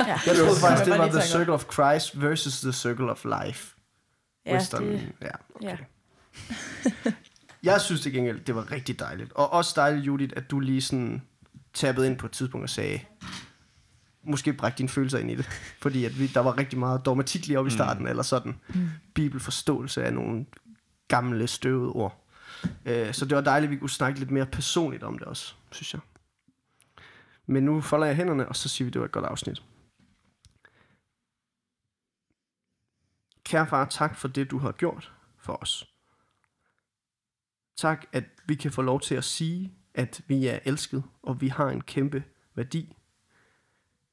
Ja. Jeg troede faktisk, det var The. Circle of Christ versus The Circle of Life. Ja, Western. det, Ja, okay. ja. Jeg synes til gengæld, det var rigtig dejligt. Og også dejligt, Judith, at du lige sådan tappede ind på et tidspunkt og sagde, måske brække dine følelser ind i det. Fordi at vi, der var rigtig meget dogmatik lige oppe i starten, eller sådan mm. bibelforståelse af nogle gamle støvede ord. Øh, så det var dejligt, at vi kunne snakke lidt mere personligt om det også, synes jeg. Men nu folder jeg hænderne, og så siger vi, at det var et godt afsnit. Kære far, tak for det, du har gjort for os. Tak, at vi kan få lov til at sige, at vi er elsket, og vi har en kæmpe værdi.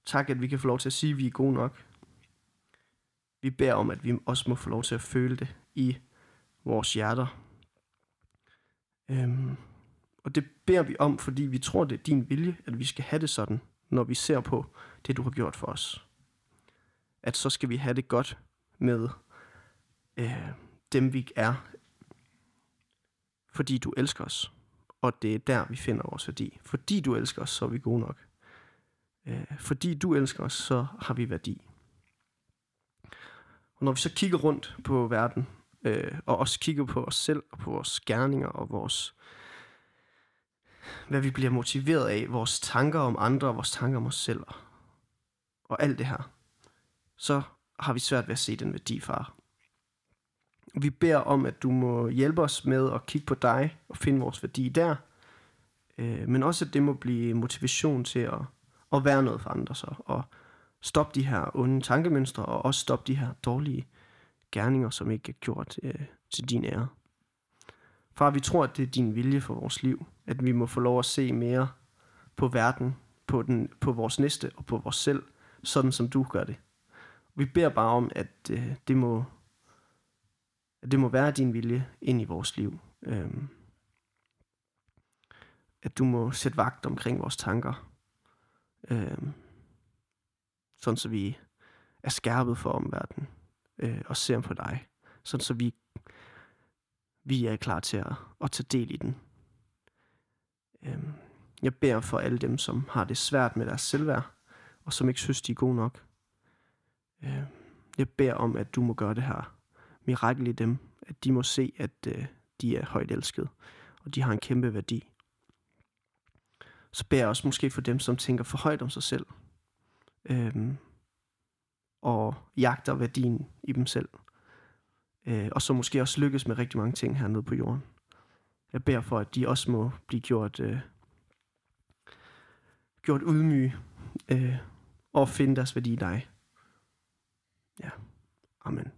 Tak, at vi kan få lov til at sige, at vi er gode nok. Vi beder om, at vi også må få lov til at føle det i vores hjerter. Øhm, og det beder vi om, fordi vi tror, det er din vilje, at vi skal have det sådan, når vi ser på det, du har gjort for os. At så skal vi have det godt med øh, dem, vi er, fordi du elsker os. Og det er der, vi finder vores værdi. Fordi du elsker os, så er vi gode nok. Øh, fordi du elsker os, så har vi værdi. Og når vi så kigger rundt på verden, øh, og også kigger på os selv, og på vores gerninger, og vores, hvad vi bliver motiveret af, vores tanker om andre, og vores tanker om os selv, og alt det her, så har vi svært ved at se den værdi, far. Vi beder om, at du må hjælpe os med at kigge på dig og finde vores værdi der. Øh, men også, at det må blive motivation til at, at være noget for andre så. Og stoppe de her onde tankemønstre, og også stoppe de her dårlige gerninger, som ikke er gjort øh, til din ære. Far, vi tror, at det er din vilje for vores liv. At vi må få lov at se mere på verden, på, den, på vores næste og på vores selv, sådan som du gør det. Vi beder bare om, at øh, det må at det må være din vilje ind i vores liv. Øhm, at du må sætte vagt omkring vores tanker. Øhm, sådan så vi er skærpet for omverdenen øh, og ser på dig. Sådan så vi, vi er klar til at, at tage del i den. Øhm, jeg beder for alle dem, som har det svært med deres selvværd, og som ikke synes, de er gode nok. Øhm, jeg beder om, at du må gøre det her mirakel i dem, at de må se, at øh, de er højt elsket, og de har en kæmpe værdi. Så beder jeg også måske for dem, som tænker for højt om sig selv, øhm, og jagter værdien i dem selv, øh, og så måske også lykkes med rigtig mange ting hernede på jorden. Jeg beder for, at de også må blive gjort, øh, gjort ydmyge, øh, og finde deres værdi i dig. Ja, amen.